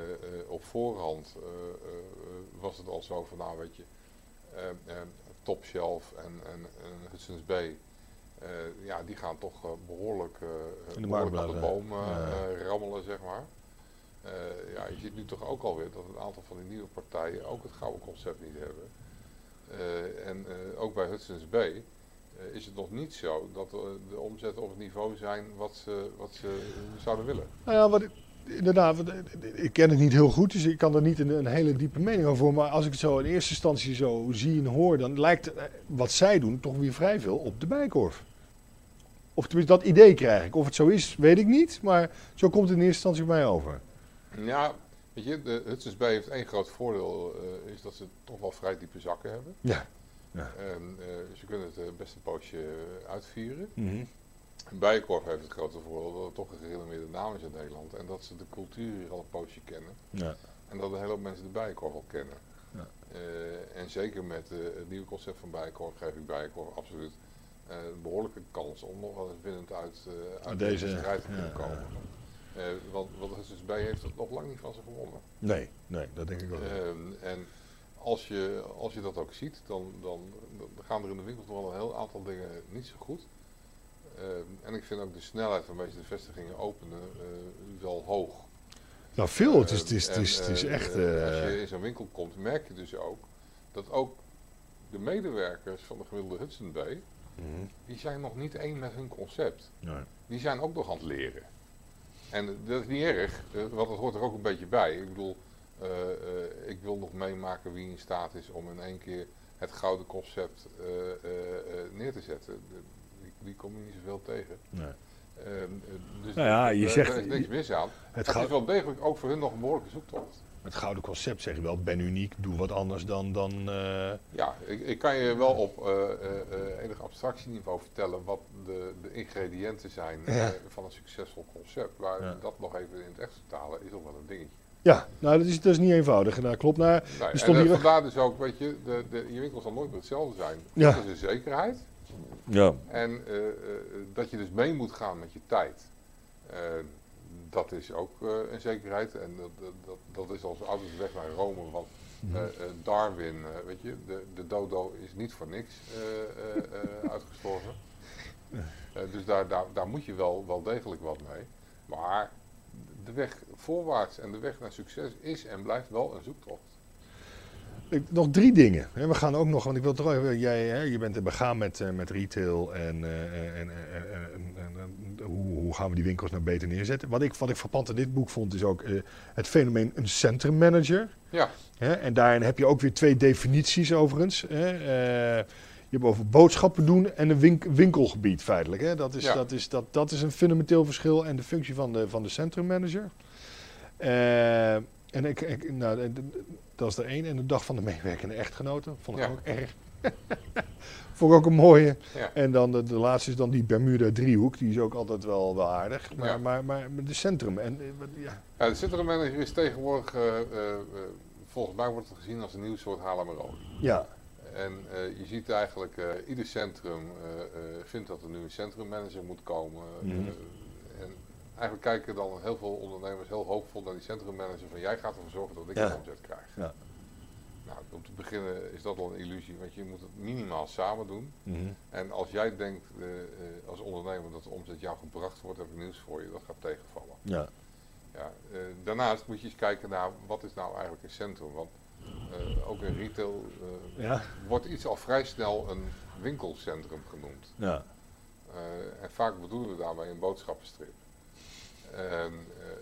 op voorhand was het al zo van, nou weet je, Top Shelf en, en, en Hudson's Bay, eh, ja, die gaan toch eh, behoorlijk, eh, de behoorlijk aan de boom rammelen, zeg maar. Ja, je ziet nu toch ook alweer dat een aantal van die nieuwe partijen ook het gouden concept niet hebben. En ook bij Hudson's Bay is het nog niet zo dat de omzetten op het niveau zijn wat ze, wat ze zouden willen. Nou ja, wat, ik- inderdaad, wat, eh, ik ken het niet heel goed, dus ik kan er niet een, een hele diepe mening over voor. Maar als ik het zo in eerste instantie zo zie en hoor, dan lijkt eh, wat zij doen toch weer vrij veel op de bijkorf. Of tenminste, dat idee krijg ik. Of het zo is, weet ik niet, maar zo komt het in eerste instantie bij mij over. Ja, weet je, de Hudson's Bay heeft één groot voordeel, eh, is dat ze toch wel vrij diepe zakken hebben. Ja. En eh, ze kunnen het eh, best een poosje eh, uitvieren. En Bijenkorf heeft het grote voordeel dat het toch een gerenommeerde naam is in Nederland. En dat ze de cultuur hier al een poosje kennen. Ja. En dat een hele hoop mensen de Bijenkorf al kennen. Ja. Eh, en zeker met eh, het nieuwe concept van Bijenkorf geef ik Bijenkorf absoluut eh, een behoorlijke kans om nog wel eens binnen uit, uit Deze, strijd te kunnen ja, komen. Want want Hudson's Bay heeft het nog lang niet van ze gewonnen. Nee, nee, dat denk ik wel. Ehm, en als je, als je dat ook ziet, dan, dan, dan gaan er in de winkel toch wel een heel aantal dingen niet zo goed. Ehm, en ik vind ook de snelheid waarmee ze de vestigingen openen eh, wel hoog. nou, veel. Het is, het is, het is, en, het is echt... als je in zo'n winkel komt, merk je dus ook dat ook de medewerkers van de gemiddelde Hudson Bay, mhm. die zijn nog niet één met hun concept. Nee. Die zijn ook nog aan het leren. En dat is niet erg, eh, want dat hoort er ook een beetje bij. Ik bedoel, eh, ik wil nog meemaken wie in staat is om in één keer het gouden concept neer te zetten. Die, kom je niet zoveel tegen. Nee. Ehm, eh, dus Nou ja, je daar- zegt- daar is niks mis aan. Het, is wel degelijk ook voor hun nog een behoorlijke zoektocht. het gouden concept zeg je wel, ben uniek, doe wat anders dan... dan eh, Ja, ik, ik kan je wel op eh, eh, eh, enig abstractieniveau vertellen wat de, de ingrediënten zijn Ja. eh, van een succesvol concept. Maar Ja. dat nog even in het echt vertalen is nog wel een dingetje. Ja, nou dat is, dat is niet eenvoudig. Nou, klopt. Nou, Nee, stond en hier- eh, vandaar dus ook, weet je, de, de, je winkel zal nooit meer hetzelfde zijn. Ja. Dat is een zekerheid. Ja. En eh, eh, dat je dus mee moet gaan met je tijd. Eh, dat is ook een zekerheid. En dat, dat, dat, is als ouders weg naar Rome. Want Mhm. Darwin, weet je, de, de dodo is niet voor niks uitgestorven. Dus daar, daar, daar moet je wel, wel degelijk wat mee. Maar de weg voorwaarts en de weg naar succes is en blijft wel een zoektocht. Ik- Nog drie dingen. We gaan ook nog, want ik wil toch even, jij, hè, je bent begaan met, eh, met retail en, eh, en, en, en- en- en- en hoe, hoe gaan we die winkels nou beter neerzetten. Wat ik, wat ik frappant in dit boek vond is ook eh, het fenomeen een centrummanager. Ja, Hè? En daarin heb je ook weer twee definities overigens. Hè? Je hebt over boodschappen doen en een wink- winkelgebied feitelijk. Hè? Dat, is, dat, is, dat, dat is een fundamenteel verschil en de functie van de, van de centrummanager. En ik, ik, nou, dat is er één. En de dag van de meewerkende echtgenoten. Vond ik Ja. ook erg. vond ik ook een mooie. ja. En dan de, de laatste is dan die Bermuda driehoek. Die is ook altijd wel, wel aardig. Maar, Ja. maar, maar, de centrum. En, eh, ja. ja de centrummanager is tegenwoordig, eh, eh, volgens mij wordt het gezien als een nieuw soort Haarlemmerode. ja. En je ziet eigenlijk, ieder centrum vindt dat er nu een centrummanager moet komen. Mhm. Eigenlijk kijken dan heel veel ondernemers heel hoopvol naar die centrummanager van jij gaat ervoor zorgen dat ik een omzet krijg. Ja. Nou, om te beginnen is dat al een illusie, want je moet het minimaal samen doen. Mhm. En als jij denkt eh, eh, als ondernemer dat de omzet jou gebracht wordt, heb ik nieuws voor je, dat gaat tegenvallen. ja. Ja, eh, daarnaast moet je eens kijken naar wat is nou eigenlijk een centrum. Want ook in retail Ja. wordt iets al vrij snel een winkelcentrum genoemd. Ja. En vaak bedoelen we daarmee een boodschappenstrip. En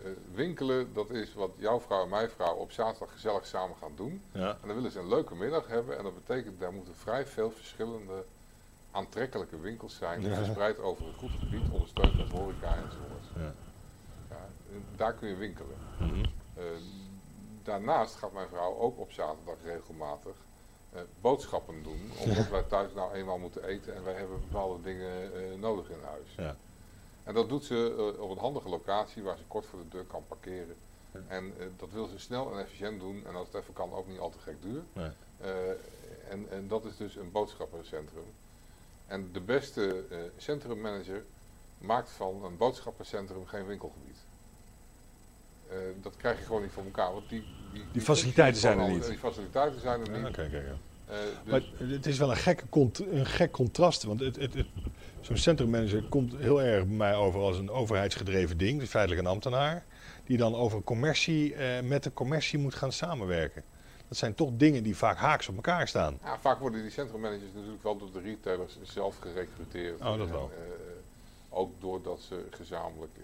eh, winkelen, dat is wat jouw vrouw en mijn vrouw op zaterdag gezellig samen gaan doen. Ja. En dan willen ze een leuke middag hebben. En dat betekent, daar moeten vrij veel verschillende aantrekkelijke winkels zijn. Ja. Verspreid over een goed gebied, ondersteund met horeca enzovoort. Ja. Ja, en daar kun je winkelen. Mhm. Eh, daarnaast gaat mijn vrouw ook op zaterdag regelmatig eh, boodschappen doen. Omdat wij thuis nou eenmaal moeten eten en wij hebben bepaalde dingen eh, nodig in huis. En dat doet ze eh, op een handige locatie waar ze kort voor de deur kan parkeren. Ja. En eh, dat wil ze snel en efficiënt doen. En als het even kan, ook niet al te gek duur. Nee. Eh, en, en dat is dus een boodschappencentrum. En de beste centrummanager maakt van een boodschappencentrum geen winkelgebied. Dat krijg je gewoon niet voor elkaar. Want die, die, die faciliteiten zijn er niet. Die faciliteiten zijn er Ja, niet. Ja. Dus- Maar het is wel een, gekke een gek contrast. Want het, het, het- zo'n centrummanager komt heel erg bij mij over als een overheidsgedreven ding. Dus feitelijk een ambtenaar. Die dan over commercie, eh, met de commercie moet gaan samenwerken. Dat zijn toch dingen die vaak haaks op elkaar staan. Ja, vaak worden die centrummanagers natuurlijk wel door de retailers zelf gerecruiteerd. Oh, dat En, wel. eh, ook doordat ze gezamenlijk eh,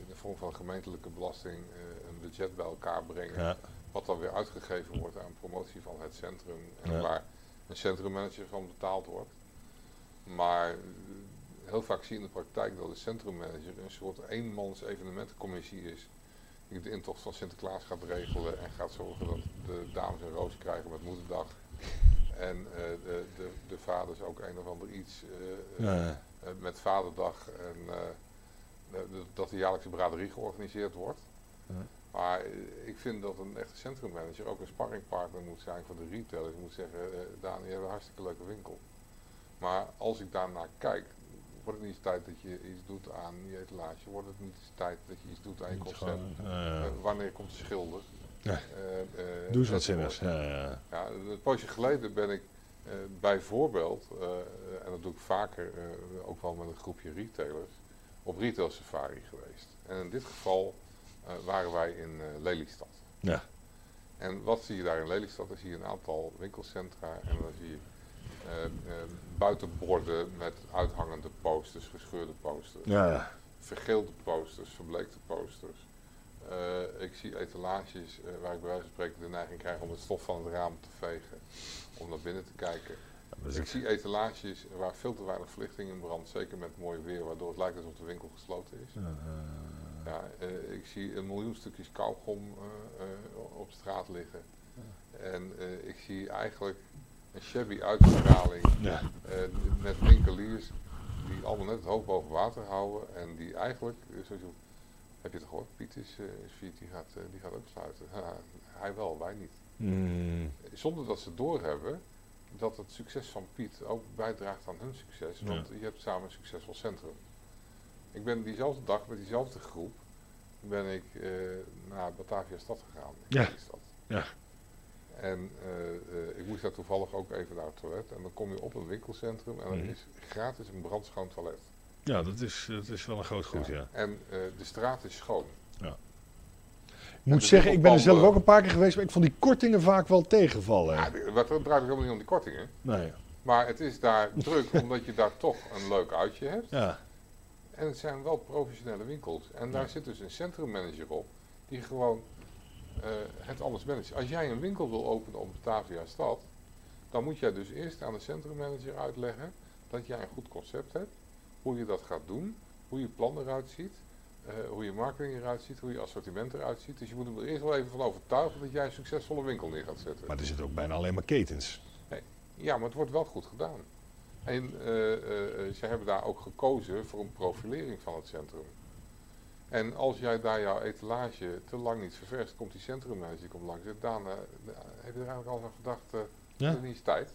in de vorm van gemeentelijke belasting een budget bij elkaar brengen. Ja. Wat dan weer uitgegeven wordt aan promotie van het centrum. En Ja. waar een centrummanager van betaald wordt. Maar heel vaak zie je in de praktijk dat de centrummanager een soort eenmans evenementencommissie is. Die de intocht van Sinterklaas gaat regelen en gaat zorgen dat de dames een roos krijgen met moederdag. En eh, de, de, de vaders ook een of ander iets eh, eh, Ja. met vaderdag. En de- dat de jaarlijkse braderie georganiseerd wordt. Ja. Maar ik vind dat een echte centrummanager ook een sparringpartner moet zijn voor de retailers. Je moet zeggen, Daan, je hebt een hartstikke leuke winkel. Maar als ik daarnaar kijk, wordt het niet eens tijd dat je iets doet aan je etalage? Wordt het niet eens tijd dat je iets doet aan je concept? eh, Eh, wanneer komt de schilder? Ja. Eh, doe eens wat zinnigs. Ja, ja. Ja, een poosje geleden ben ik bijvoorbeeld, en dat doe ik vaker, ook wel met een groepje retailers, op retail safari geweest. En in dit geval waren wij in Lelystad. Ja. En wat zie je daar in Lelystad? Dan zie je een aantal winkelcentra en dan zie je buitenborden met uithangende posters, gescheurde posters Ja. vergeelde posters, verbleekte posters. Eh, ik zie etalages eh, waar ik bij wijze van spreken de neiging krijg om het stof van het raam te vegen, om naar binnen te kijken. Ik zie etalages waar veel te weinig verlichting in brandt, zeker met mooi weer, waardoor het lijkt alsof de winkel gesloten is. Eh, Ja, eh, ik zie een miljoen stukjes kauwgom eh, eh, op straat liggen. En eh, ik zie eigenlijk een shabby uitstraling ja. eh, met winkeliers die allemaal net het hoofd boven water houden en die eigenlijk, eh, sowieso, heb je het gehoord, Piet is, eh, is failliet, die gaat, die gaat ook sluiten. Ja, hij wel, wij niet. Mm, Zonder dat ze doorhebben dat het succes van Piet ook bijdraagt aan hun succes, Ja. want je hebt samen een succesvol centrum. Ik ben diezelfde dag met diezelfde groep ben ik naar Batavia stad gegaan. Ja. Ja. En eh, eh, ik moest daar toevallig ook even naar het toilet. En dan kom je op een winkelcentrum en er Mhm. is gratis een brandschoon toilet. Ja, dat is, dat is wel een groot goed, ja. En eh, de straat is schoon. Ik moet zeggen, ik ben er zelf ook een paar keer geweest, maar ik vond die kortingen vaak wel tegenvallen. Ja, wat het draait helemaal niet om die kortingen. Nee, Maar het is daar druk omdat je daar toch een leuk uitje hebt. ja. En het zijn wel professionele winkels. En daar Ja. zit dus een centrummanager op die gewoon het anders managt. Als jij een winkel wil openen op Batavia Stad, dan moet jij dus eerst aan de centrummanager uitleggen dat jij een goed concept hebt, hoe je dat gaat doen, hoe je plan eruit ziet, eh, hoe je marketing eruit ziet, hoe je assortiment eruit ziet. Dus je moet hem er eerst wel even van overtuigen dat jij een succesvolle winkel neer gaat zetten. Maar er zitten ook bijna alleen maar ketens. Ja, maar het wordt wel goed gedaan. En eh, eh, eh, ze hebben daar ook gekozen voor een profilering van het centrum. En als jij daar jouw etalage te lang niet ververst, komt die centrummanager komt langs. En dan eh, heb je er eigenlijk al aan gedacht, eh Ja. is niet tijd.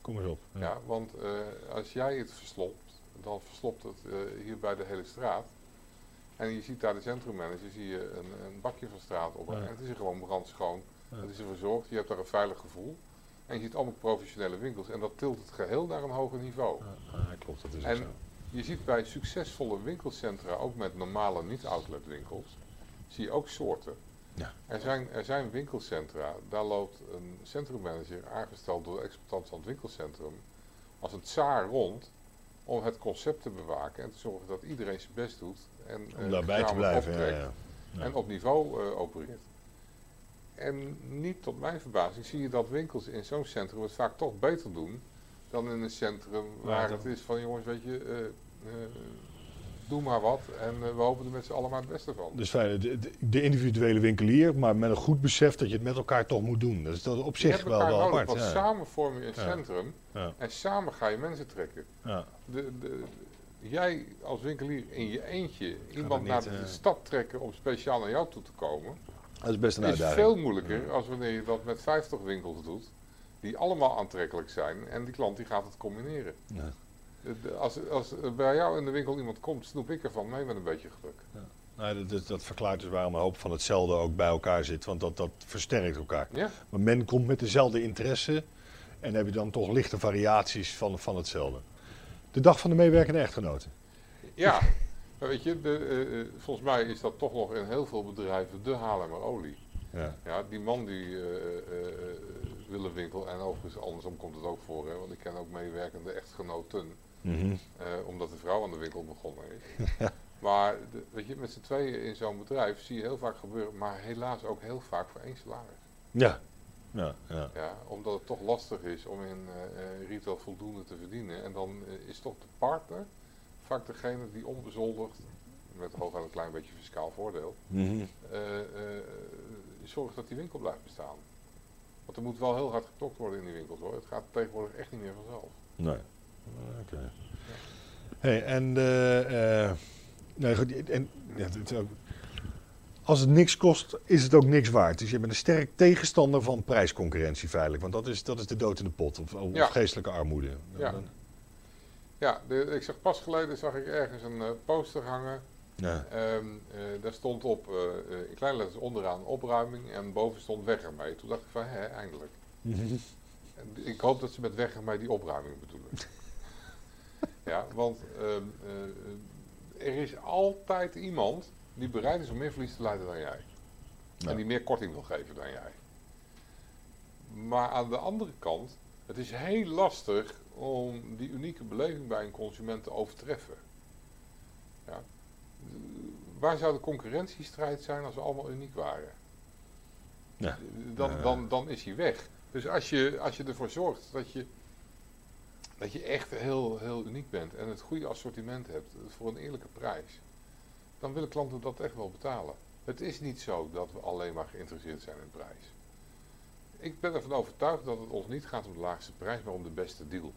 Kom eens op. Ja. want eh, als jij het verslopt, dan verslopt het eh, hier bij de hele straat. En je ziet daar de centrummanager, zie je een, een bakje van straat op. Ja. En het is er gewoon brandschoon. Ja. Het is er verzorgd, je hebt daar een veilig gevoel. En je ziet allemaal professionele winkels. En dat tilt het geheel naar een hoger niveau. Ja, ja, klopt, dat is En- zo. Je ziet bij succesvolle winkelcentra, ook met normale niet-outlet winkels, zie je ook soorten. Ja. Er, zijn, er zijn winkelcentra, daar loopt een centrummanager aangesteld door de exploitant van het winkelcentrum als een tsaar rond om het concept te bewaken en te zorgen dat iedereen zijn best doet en Om eh, daarbij te blijven. Optrekt ja. Ja. en op niveau eh, opereert. En niet tot mijn verbazing zie je dat winkels in zo'n centrum het vaak toch beter doen dan in een centrum waar het is van jongens, weet je, eh, eh, doe maar wat en eh, we hopen er met z'n allen maar het beste van. Dus fijn, de, individuele winkelier, maar met een goed besef dat je het met elkaar toch moet doen. Dat is dat op zich wel, wel nodig, apart. want Ja. samen vorm je een Ja. centrum Ja. en samen ga je mensen trekken. Ja. De, de, jij als winkelier in je eentje iemand niet, naar de stad trekken om speciaal naar jou toe te komen, Dat is best een is uitdaging. veel moeilijker als wanneer je dat met 50 winkels doet, die allemaal aantrekkelijk zijn en die klant die gaat het combineren. Ja. De- Als, als er bij jou in de winkel iemand komt, snoep ik ervan mee met een beetje geluk. Nou, dat, dat, verklaart dus waarom een hoop van hetzelfde ook bij elkaar zit, want dat, dat versterkt elkaar. Ja? Maar men komt met dezelfde interesse en heb je dan toch lichte variaties van, van hetzelfde. De dag van de meewerkende echtgenoten. Ja, maar weet je, de, eh, eh, volgens mij is dat toch nog in heel veel bedrijven de Haarlemmer olie. Ja. Ja, die man die eh, eh, eh, wil een winkel, en overigens andersom komt het ook voor, hè, want ik ken ook meewerkende echtgenoten, Mhm. eh, omdat de vrouw aan de winkel begonnen is. Maar de- weet je, met z'n tweeën in zo'n bedrijf zie je heel vaak gebeuren, maar helaas ook heel vaak voor één salaris. Ja. Ja, ja. Ja, omdat het toch lastig is om in eh, retail voldoende te verdienen. En dan is toch de partner vaak degene die onbezoldigd, met hooguit een klein beetje fiscaal voordeel, Mhm. zorgt dat die winkel blijft bestaan. Want er moet wel heel hard geklokt worden in die winkels hoor. Het gaat tegenwoordig echt niet meer vanzelf. Nee. Oké. Hey, en, eh, nee, goed, en ja, het ook- als het niks kost, is het ook niks waard. Dus je bent een sterk tegenstander van prijsconcurrentie feitelijk. Want dat is, dat is de dood in de pot, of, of Ja. geestelijke armoede. Ja. Ja, de, ik zag pas geleden zag ik ergens een eh, poster hangen. Ja. Ehm, eh, daar stond op eh, in kleine letters onderaan opruiming en boven stond weg ermee. Toen dacht ik van hè, eindelijk. Ik hoop dat ze met weg ermee die opruiming bedoelen. ja, want ehm, eh, er is altijd iemand die bereid is om meer verlies te leiden dan jij. Ja. En die meer korting wil geven dan jij. Maar aan de andere kant, het is heel lastig om die unieke beleving bij een consument te overtreffen. Ja. Waar zou de concurrentiestrijd zijn als we allemaal uniek waren? Ja. Dan, Ja. dan, dan is hij weg. Dus als je, als je ervoor zorgt dat je, dat je echt heel, heel uniek bent en het goede assortiment hebt voor een eerlijke prijs, dan willen klanten dat echt wel betalen. Het is niet zo dat we alleen maar geïnteresseerd zijn in prijs. Ik ben ervan overtuigd dat het ons niet gaat om de laagste prijs, maar om de beste deal.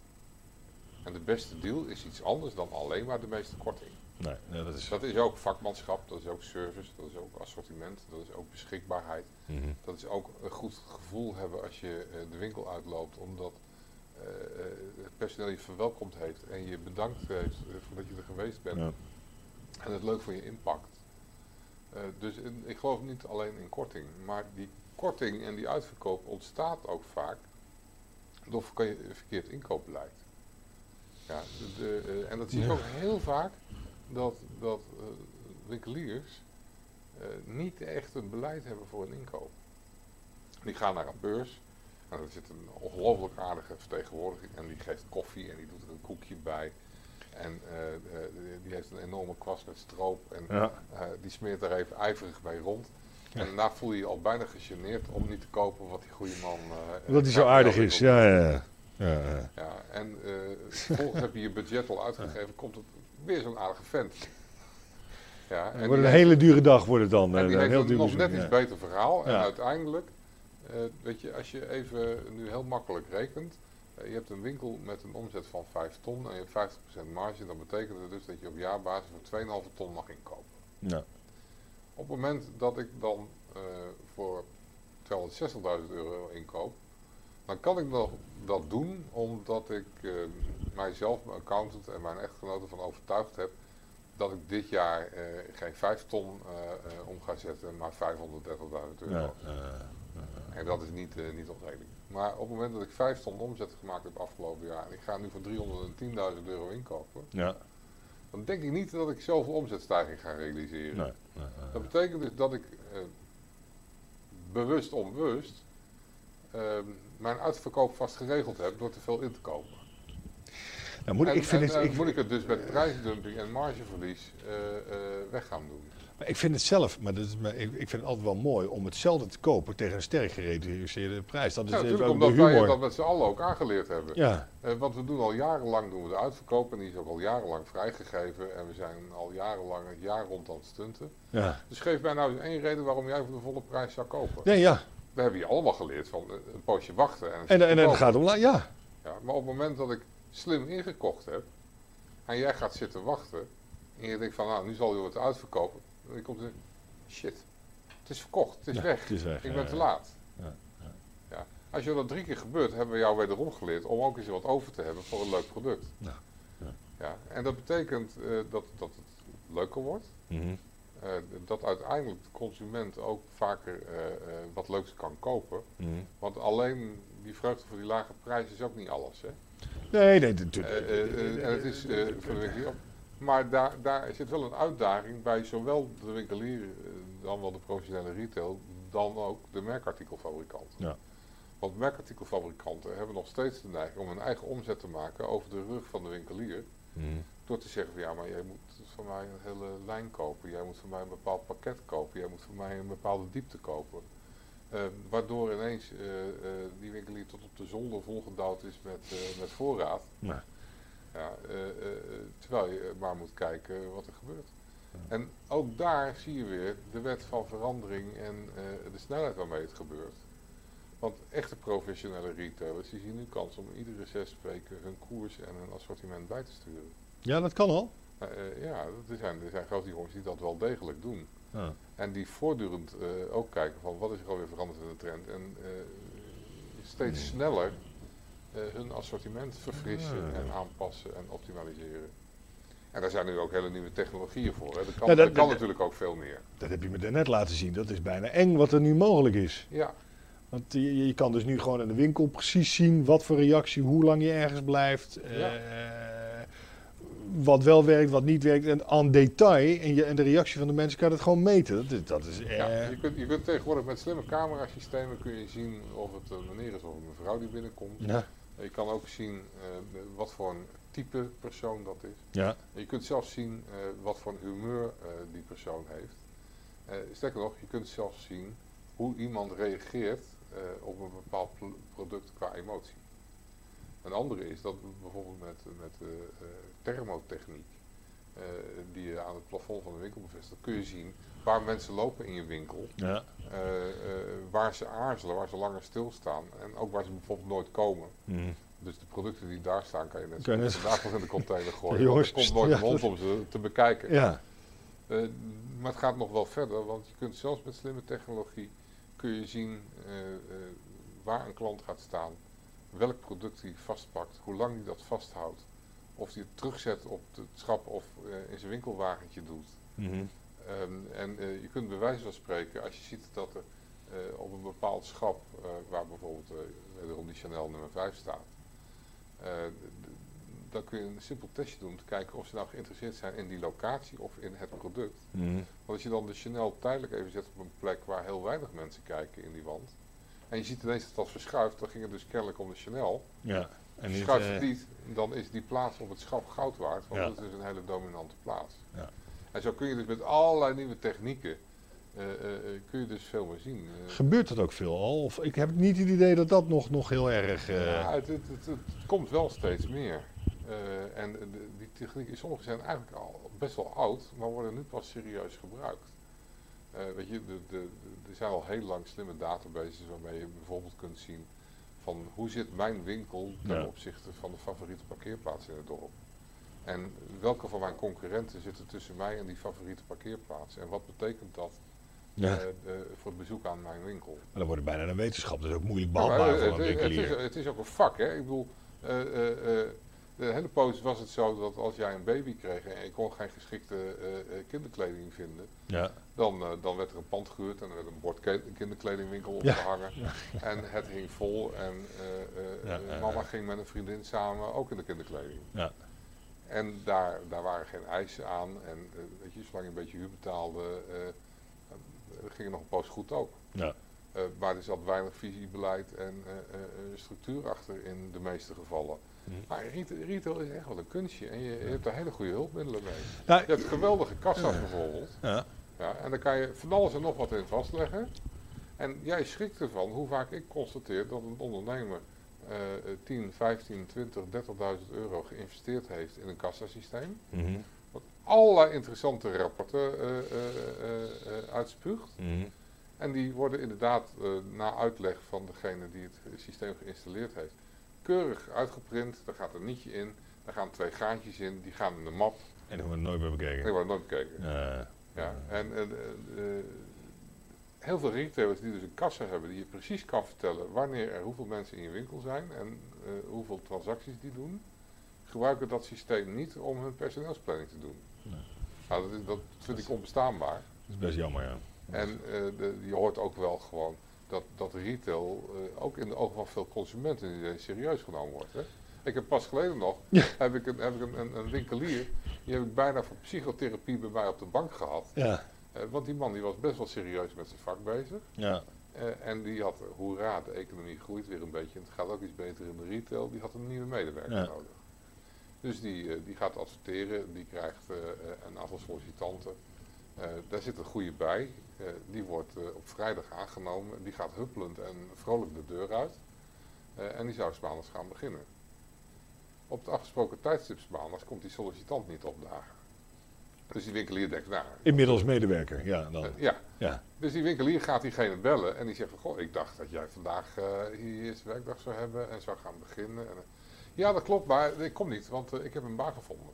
En de beste deal is iets anders dan alleen maar de meeste korting. Nee, nee, dat is... Dat is ook vakmanschap, dat is ook service, dat is ook assortiment, dat is ook beschikbaarheid. Mhm. Dat is ook een goed gevoel hebben als je eh, de winkel uitloopt, omdat eh, eh, het personeel je verwelkomd heeft en je bedankt heeft voordat je er geweest bent Ja. en het leuk voor je inpakt. Eh, dus in- ik geloof niet alleen in korting, maar die korting en die uitverkoop ontstaat ook vaak door verke- verkeerd inkoopbeleid. Ja, de, de, eh, en dat zie je Ja. ook heel vaak dat, dat eh, winkeliers eh, niet echt een beleid hebben voor een inkoop. Die gaan naar een beurs en er zit een ongelooflijk aardige vertegenwoordiging en die geeft koffie en die doet er een koekje bij. En eh, die heeft een enorme kwast met stroop en Ja. die smeert daar even ijverig bij rond. En daarna voel je je al bijna gegeneerd om niet te kopen wat die goede man... Omdat hij zo aardig is. Ja, ja, ja. ja, en eh vervolgens heb je je budget al uitgegeven, komt het weer zo'n aardige vent. Ja, en wordt een hele dure dag wordt het dan. en eh, die een heeft heel een duur nog net iets beter verhaal. En uiteindelijk, eh, weet je, als je even nu heel makkelijk rekent. eh, je hebt een winkel met een omzet van 5 ton en je hebt 50% marge. Dan betekent het dus dat je op jaarbasis voor 2,5 ton mag inkopen. Ja. Op het moment dat ik dan voor 260.000 euro inkoop, dan kan ik nog dat doen omdat ik eh, mijzelf, mijn accountant en mijn echtgenote van overtuigd heb dat ik dit jaar eh, geen 5 ton eh, eh, om ga zetten, maar 530.000 euro. Ja, eh, En dat is niet, eh, niet onredelijk. Maar op het moment dat ik 5 ton omzet gemaakt heb afgelopen jaar en ik ga nu voor 310.000 euro inkopen, ja. dan denk ik niet dat ik zoveel omzetstijging ga realiseren. Nee, nee, nee. Dat betekent dus dat ik eh, bewust onbewust eh, mijn uitverkoop vast geregeld heb door te veel in te kopen. Nou, moet, ik- en, ik, vind en, het, eh, ik, moet ik het dus met prijsdumping en margeverlies eh, eh, weg gaan doen. maar ik vind het zelf, maar dat is, maar ik, ik vind het altijd wel mooi om hetzelfde te kopen tegen een sterk gereduceerde prijs. Dat is Ja, natuurlijk ook omdat de wij humor. dat met z'n allen ook aangeleerd hebben. Ja, Eh, want we doen al jarenlang doen we de uitverkoop en die is ook al jarenlang vrijgegeven. En we zijn al jarenlang het jaar rond aan het stunten. ja. Dus geef mij nou eens één reden waarom jij voor de volle prijs zou kopen. Nee, ja. We hebben je allemaal geleerd van eh, een poosje wachten. En, En, en, en het gaat om, ja. Ja, maar op het moment dat ik slim ingekocht heb en jij gaat zitten wachten en je denkt van nou nu zal je wat uitverkopen, dan komt er shit, het is verkocht, het is Ja, weg, Het is weg. ik ja, ben te laat. Ja, Ja. Als je dat drie keer gebeurt, hebben we jou wederom geleerd om ook eens wat over te hebben voor een leuk product. Ja, en dat betekent eh, dat, dat het leuker wordt. Mhm. Eh, dat uiteindelijk de consument ook vaker eh, eh, wat leuks kan kopen. Mhm. Want alleen die vreugde voor die lage prijs is ook niet alles. Hè? Nee, nee, natuurlijk. En het is voor de winkelier. Maar daar, daar zit wel een uitdaging bij zowel de winkelier, dan wel de professionele retail, dan ook de merkartikelfabrikant. Ja. Want merkartikelfabrikanten hebben nog steeds de neiging om hun eigen omzet te maken over de rug van de winkelier. Mhm. Door te zeggen van ja, maar jij moet van mij een hele lijn kopen, jij moet van mij een bepaald pakket kopen, jij moet van mij een bepaalde diepte kopen. Eh, waardoor ineens eh, eh, die winkelier tot op de zolder volgedouwd is met, met voorraad. Ja. Ja, terwijl je maar moet kijken wat er gebeurt. En ook daar zie je weer de wet van verandering en de snelheid waarmee het gebeurt. Want echte professionele retailers die zien nu kans om iedere zes weken hun koers en hun assortiment bij te sturen. Ja, dat kan al. Eh, ja, er zijn, er zijn grote jongens die dat wel degelijk doen. Ja. En die voortdurend eh, ook kijken van wat is er alweer veranderd in de trend. En steeds sneller hun assortiment verfrissen Ja. en aanpassen en optimaliseren. En daar zijn nu ook hele nieuwe technologieën voor. Hè. Er kan, Ja, dat- er kan dat- natuurlijk ook veel meer. Dat heb je me daarnet laten zien. Dat is bijna eng wat er nu mogelijk is. Ja, Want je, je kan dus nu gewoon in de winkel precies zien wat voor reactie, hoe lang je ergens blijft. Ja. Eh, wat wel werkt, wat niet werkt. En aan detail en, je, en de reactie van de mensen kan het gewoon meten. Dat is, dat is ja. eh, Je, kunt, je kunt tegenwoordig met slimme camerasystemen kun je zien of het een meneer is of een mevrouw die binnenkomt. ja, Je kan ook zien eh, wat voor een type persoon dat is. ja, Je kunt zelfs zien eh, wat voor een humeur eh, die persoon heeft. Eh sterker nog, je kunt zelfs zien hoe iemand reageert eh, op een bepaald product qua emotie. Een andere is dat bijvoorbeeld met, met eh, eh, thermotechniek, eh, die je aan het plafond van de winkel bevestigt, kun je zien waar mensen lopen in je winkel, ja. eh, eh, waar ze aarzelen, waar ze langer stilstaan en ook waar ze bijvoorbeeld nooit komen. Mhm. Dus de producten die daar staan, kan je net Kan vandaag nog in de container gooien. Jongens, er komt nooit ja, hond om ze te bekijken. ja. Maar het gaat nog wel verder, want je kunt zelfs met slimme technologie kun je zien waar een klant gaat staan, welk product hij vastpakt, hoe lang hij dat vasthoudt, of hij het terugzet op het schap of eh, in zijn winkelwagentje doet. Mhm. Ehm, en eh, je kunt bij wijze van spreken, als je ziet dat er eh, op een bepaald schap, waar bijvoorbeeld wederom die Chanel nummer 5 staat, dan kun je een simpel testje doen om te kijken of ze nou geïnteresseerd zijn in die locatie of in het product. Mhm. Want als je dan de Chanel tijdelijk even zet op een plek waar heel weinig mensen kijken in die wand, en je ziet ineens dat dat verschuift, dan ging het dus kennelijk om de Chanel. Ja. En niet, eh, niet, dan is die plaats op het schap goud waard, want Ja. dat is een hele dominante plaats. Ja. En zo kun je dus met allerlei nieuwe technieken, eh, eh, kun je dus veel meer zien. Gebeurt dat ook veel al? Of ik heb niet het idee dat dat nog, nog heel erg... ja, het, het, het, het komt wel steeds meer. En de- die technieken, sommige zijn eigenlijk al best wel oud, maar worden nu pas serieus gebruikt. Weet je, er zijn al heel lang slimme databases waarmee je bijvoorbeeld kunt zien van hoe zit mijn winkel ten Ja. opzichte van de favoriete parkeerplaats in het dorp. En welke van mijn concurrenten zitten tussen mij en die favoriete parkeerplaats? En wat betekent dat ja. eh, eh, voor het bezoek aan mijn winkel? Maar dan wordt het bijna een wetenschap. Dat is ook moeilijk Nou, behapbaar eh, voor een het, het, is, het is ook een vak, hè. Ik bedoel, eh, eh, eh, de hele poos was het zo dat als jij een baby kreeg en je kon geen geschikte eh, eh, kinderkleding vinden, Ja. dan, eh, dan werd er een pand gehuurd en er werd een bord ke- kinderkledingwinkel Ja. opgehangen. En het hing vol en mama ging met een vriendin samen ook in de kinderkleding. Ja. En daar, daar waren geen eisen aan en weet je, zolang je een beetje huur betaalde, ging het nog een poos goed ook. Ja. Maar er zat weinig visiebeleid en structuur achter in de meeste gevallen. Maar retail, is echt wel een kunstje en je, je hebt daar hele goede hulpmiddelen mee. Nou, Je hebt geweldige kassa's bijvoorbeeld. ja. Ja, en dan kan je van alles en nog wat in vastleggen. En jij schrikt ervan hoe vaak ik constateer dat een ondernemer eh, 10, 15, 20, 30.000 euro geïnvesteerd heeft in een kassasysteem. Mhm. Wat allerlei interessante rapporten. Mhm. En die worden inderdaad na uitleg van degene die het systeem geïnstalleerd heeft, keurig uitgeprint. Daar gaat een nietje in, daar gaan twee gaatjes in, die gaan in de map. En dan wordt het nooit meer En die bekeken. worden nooit bekeken. Ja. Ja. En eh, eh, heel veel retailers die dus een kassa hebben, die je precies kan vertellen wanneer er hoeveel mensen in je winkel zijn en eh, hoeveel transacties die doen, gebruiken dat systeem niet om hun personeelsplanning te doen. Nee. Nou, dat, is- dat vind ik onbestaanbaar. Dat is best jammer, ja. En de, je hoort ook wel gewoon dat, dat retail eh, ook in de ogen van veel consumenten serieus genomen wordt. Hè? Ik heb pas geleden nog, Ja. heb ik, een, heb ik een, een, een winkelier, die heb ik bijna voor psychotherapie bij mij op de bank gehad. Ja. Eh, want die man die was best wel serieus met zijn vak bezig. Ja. Eh, en die had, hoera, de economie groeit weer een beetje en het gaat ook iets beter in de retail. Die had een nieuwe medewerker Ja. nodig. Dus die, die gaat adverteren, die krijgt een aantal sollicitanten. Daar zit een goede bij. Eh, die wordt eh, op vrijdag aangenomen. Die gaat huppelend en vrolijk de deur uit. Eh, en die zou 's maandags gaan beginnen. Op het afgesproken tijdstip 's maandags komt die sollicitant niet opdagen. Dus die winkelier denkt, nou... Inmiddels medewerker, ja. Dan. ja, Ja. dus die winkelier gaat diegene bellen en die zegt van, goh, ik dacht dat jij vandaag hier je werkdag zou hebben en zou gaan beginnen. En, ja, dat klopt, maar ik kom niet, want ik heb een baan gevonden.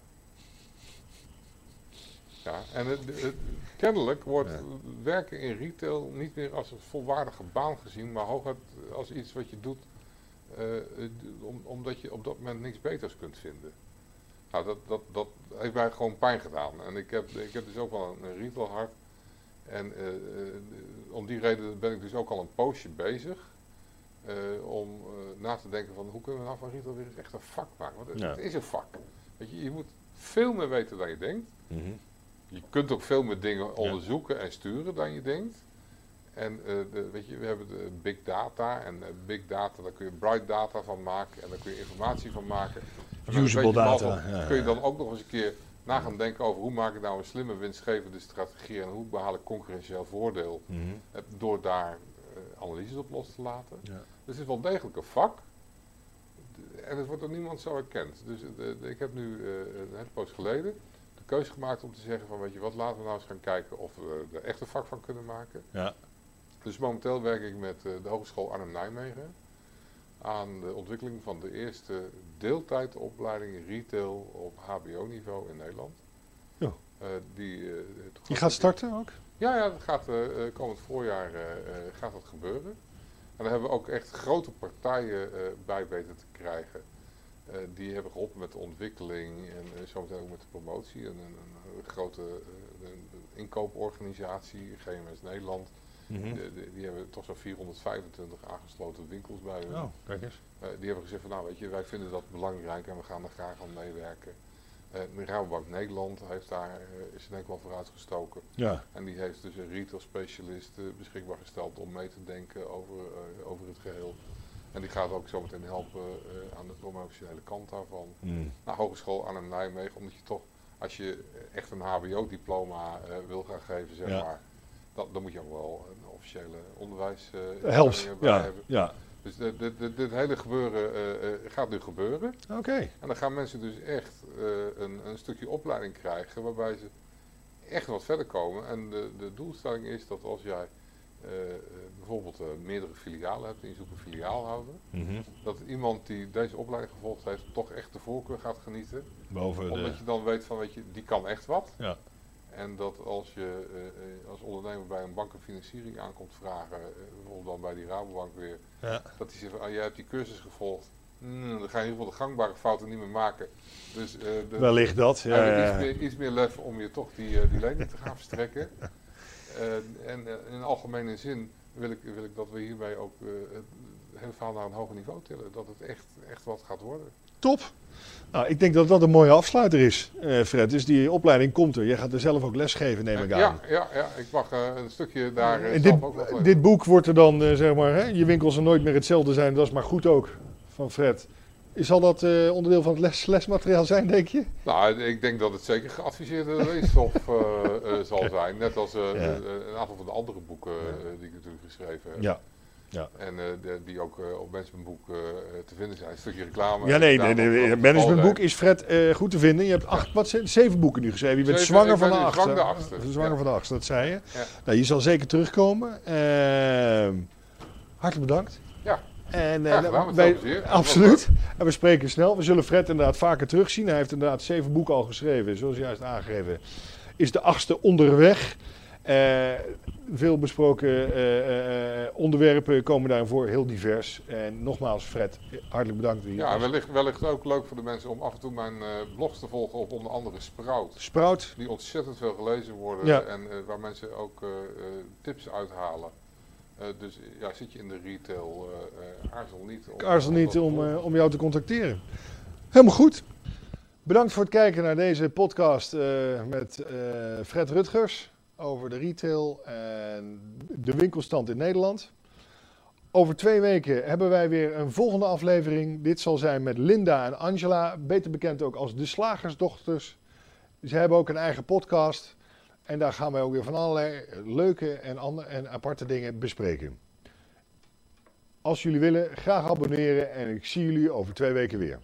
Ja, en het, het- kennelijk wordt Ja. werken in retail niet meer als een volwaardige baan gezien, maar hooguit als iets wat je doet eh, eh, om- omdat je op dat moment niks beters kunt vinden. Nou, dat, dat, dat heeft mij gewoon pijn gedaan. En ik heb, ik heb dus ook wel een, een retail hart. En eh, om die reden ben ik dus ook al een poosje bezig. om na te denken van hoe kunnen we nou van retail weer eens echt een vak maken. Want het, Ja. het is een vak. Weet je, je moet veel meer weten dan je denkt. Mhm. Je kunt ook veel meer dingen onderzoeken en sturen dan je denkt. En eh, de, weet je, we hebben de big data. En eh, big data, daar kun je bright data van maken. En daar kun je informatie van maken. Usable data, ja, kun je dan ook nog eens een keer na gaan denken over hoe maak ik nou een slimme winstgevende strategie. En hoe behaal ik concurrentieel voordeel. Mhm. eh, door daar eh, analyses op los te laten. Ja. Dus het is wel degelijk een vak. En het wordt door niemand zo erkend. Dus de- de- ik heb nu eh, een hele poos geleden de keuze gemaakt om te zeggen van weet je wat, laten we nou eens gaan kijken of we er echt een vak van kunnen maken. Ja. Dus momenteel werk ik met eh, de Hogeschool Arnhem-Nijmegen aan de ontwikkeling van de eerste deeltijdopleiding retail op hbo-niveau in Nederland. Ja. Eh, die, eh, Die gaat starten ook? ja, ja, dat gaat eh, komend voorjaar gaat dat gebeuren. En daar hebben we ook echt grote partijen bij weten te krijgen. Eh, die hebben geholpen met de ontwikkeling en eh, zometeen ook met de promotie. En een, een, grote eh, een inkooporganisatie, GMS Nederland, Mhm. Die, hebben toch zo'n 425 aangesloten winkels bij hun. Oh, kijk eens. Die hebben gezegd van nou weet je, wij vinden dat belangrijk en we gaan er graag aan meewerken. De Rabobank Nederland heeft daar, is in Nederland voor uitgestoken. Ja. En die heeft dus een retail specialist beschikbaar gesteld om mee te denken over, over het geheel. En die gaat ook zometeen helpen eh, aan de promotionele kant daarvan. Mm. Nou, Hogeschool Arnhem Nijmegen, omdat je toch, als je echt een HBO-diploma eh, wil gaan geven, zeg Ja. maar, dan, dan moet je ook wel een officiële onderwijs eh, Helpt. bij Ja. hebben. Ja. Dus dit, dit, dit, dit hele gebeuren gaat nu gebeuren. Oké. En dan gaan mensen dus echt een, een stukje opleiding krijgen waarbij ze echt wat verder komen. En de, de doelstelling is dat als jij eh, bijvoorbeeld eh, meerdere filialen hebt en je zoekt een filiaalhouder, Mhm. dat iemand die deze opleiding gevolgd heeft toch echt de voorkeur gaat genieten. Boven Omdat de... je dan weet van, weet je, die kan echt wat. Ja. En dat als je eh, als ondernemer bij een bank een financiering aankomt vragen, bijvoorbeeld dan bij die Rabobank weer, Ja. dat die zegt van, ah, jij hebt die cursus gevolgd. Hmm, dan ga je in ieder geval de gangbare fouten niet meer maken. Dus de, Wellicht dat. Ja, iets, meer, iets meer lef om je toch die, die lening te gaan verstrekken. Eh, en eh, in algemene zin wil ik, wil ik dat we hierbij ook eh, het hele verhaal naar een hoger niveau tillen. Dat het echt, echt wat gaat worden. Top. Nou, ik denk dat dat een mooie afsluiter is, Fred. Dus die opleiding komt er. Jij gaat er zelf ook lesgeven, neem ik aan. ja, ja, ja, ik mag een stukje daar En zelf dit, ook dit boek wordt er dan, zeg maar, hè, je winkels er nooit meer hetzelfde zijn. Dat is maar goed ook, van Fred. Zal dat eh, onderdeel van het les, lesmateriaal zijn, denk je? Nou, ik denk dat het zeker geadviseerde leesstof eh, eh, zal zijn. Net als Ja. een aantal van de andere boeken die ik natuurlijk geschreven heb. Ja. En eh, de- die ook eh, op Managementboek eh, te vinden zijn. Een stukje reclame. Ja, nee, nee, nee, managementboek valreep. is Fred eh, goed te vinden. Je hebt acht, wat zijn, zeven boeken nu geschreven. Je bent Zeven, zwanger van ben de achtste. zwanger de achtste, Zwanger ja. van de achtste, dat zei je. Ja. Nou, je zal zeker terugkomen. Ehm, hartelijk bedankt. Ja, En, eh, gedaan, wij- veel plezier. absoluut. En we spreken snel. We zullen Fred inderdaad vaker terugzien. Hij heeft inderdaad zeven boeken al geschreven. Zoals juist aangegeven. Is de achtste onderweg. Eh, veel besproken eh, onderwerpen komen daarin voor. Heel divers. En nogmaals, Fred, hartelijk bedankt. hier ja wellicht, wellicht ook leuk voor de mensen om af en toe mijn blogs te volgen op onder andere Sprout. Sprout. Die ontzettend veel gelezen worden Ja. en waar mensen ook tips uithalen. Eh, dus ja, zit je in de retail, eh, eh, aarzel niet. Om, Ik aarzel om niet om, eh, om jou te contacteren. Helemaal goed. Bedankt voor het kijken naar deze podcast met Fred Rutgers over de retail en de winkelstand in Nederland. Over twee weken hebben wij weer een volgende aflevering. Dit zal zijn met Linda en Angela, beter bekend ook als de Slagersdochters. Ze hebben ook een eigen podcast en daar gaan wij ook weer van allerlei leuke en, andere, en aparte dingen bespreken. Als jullie willen, graag abonneren en ik zie jullie over twee weken weer.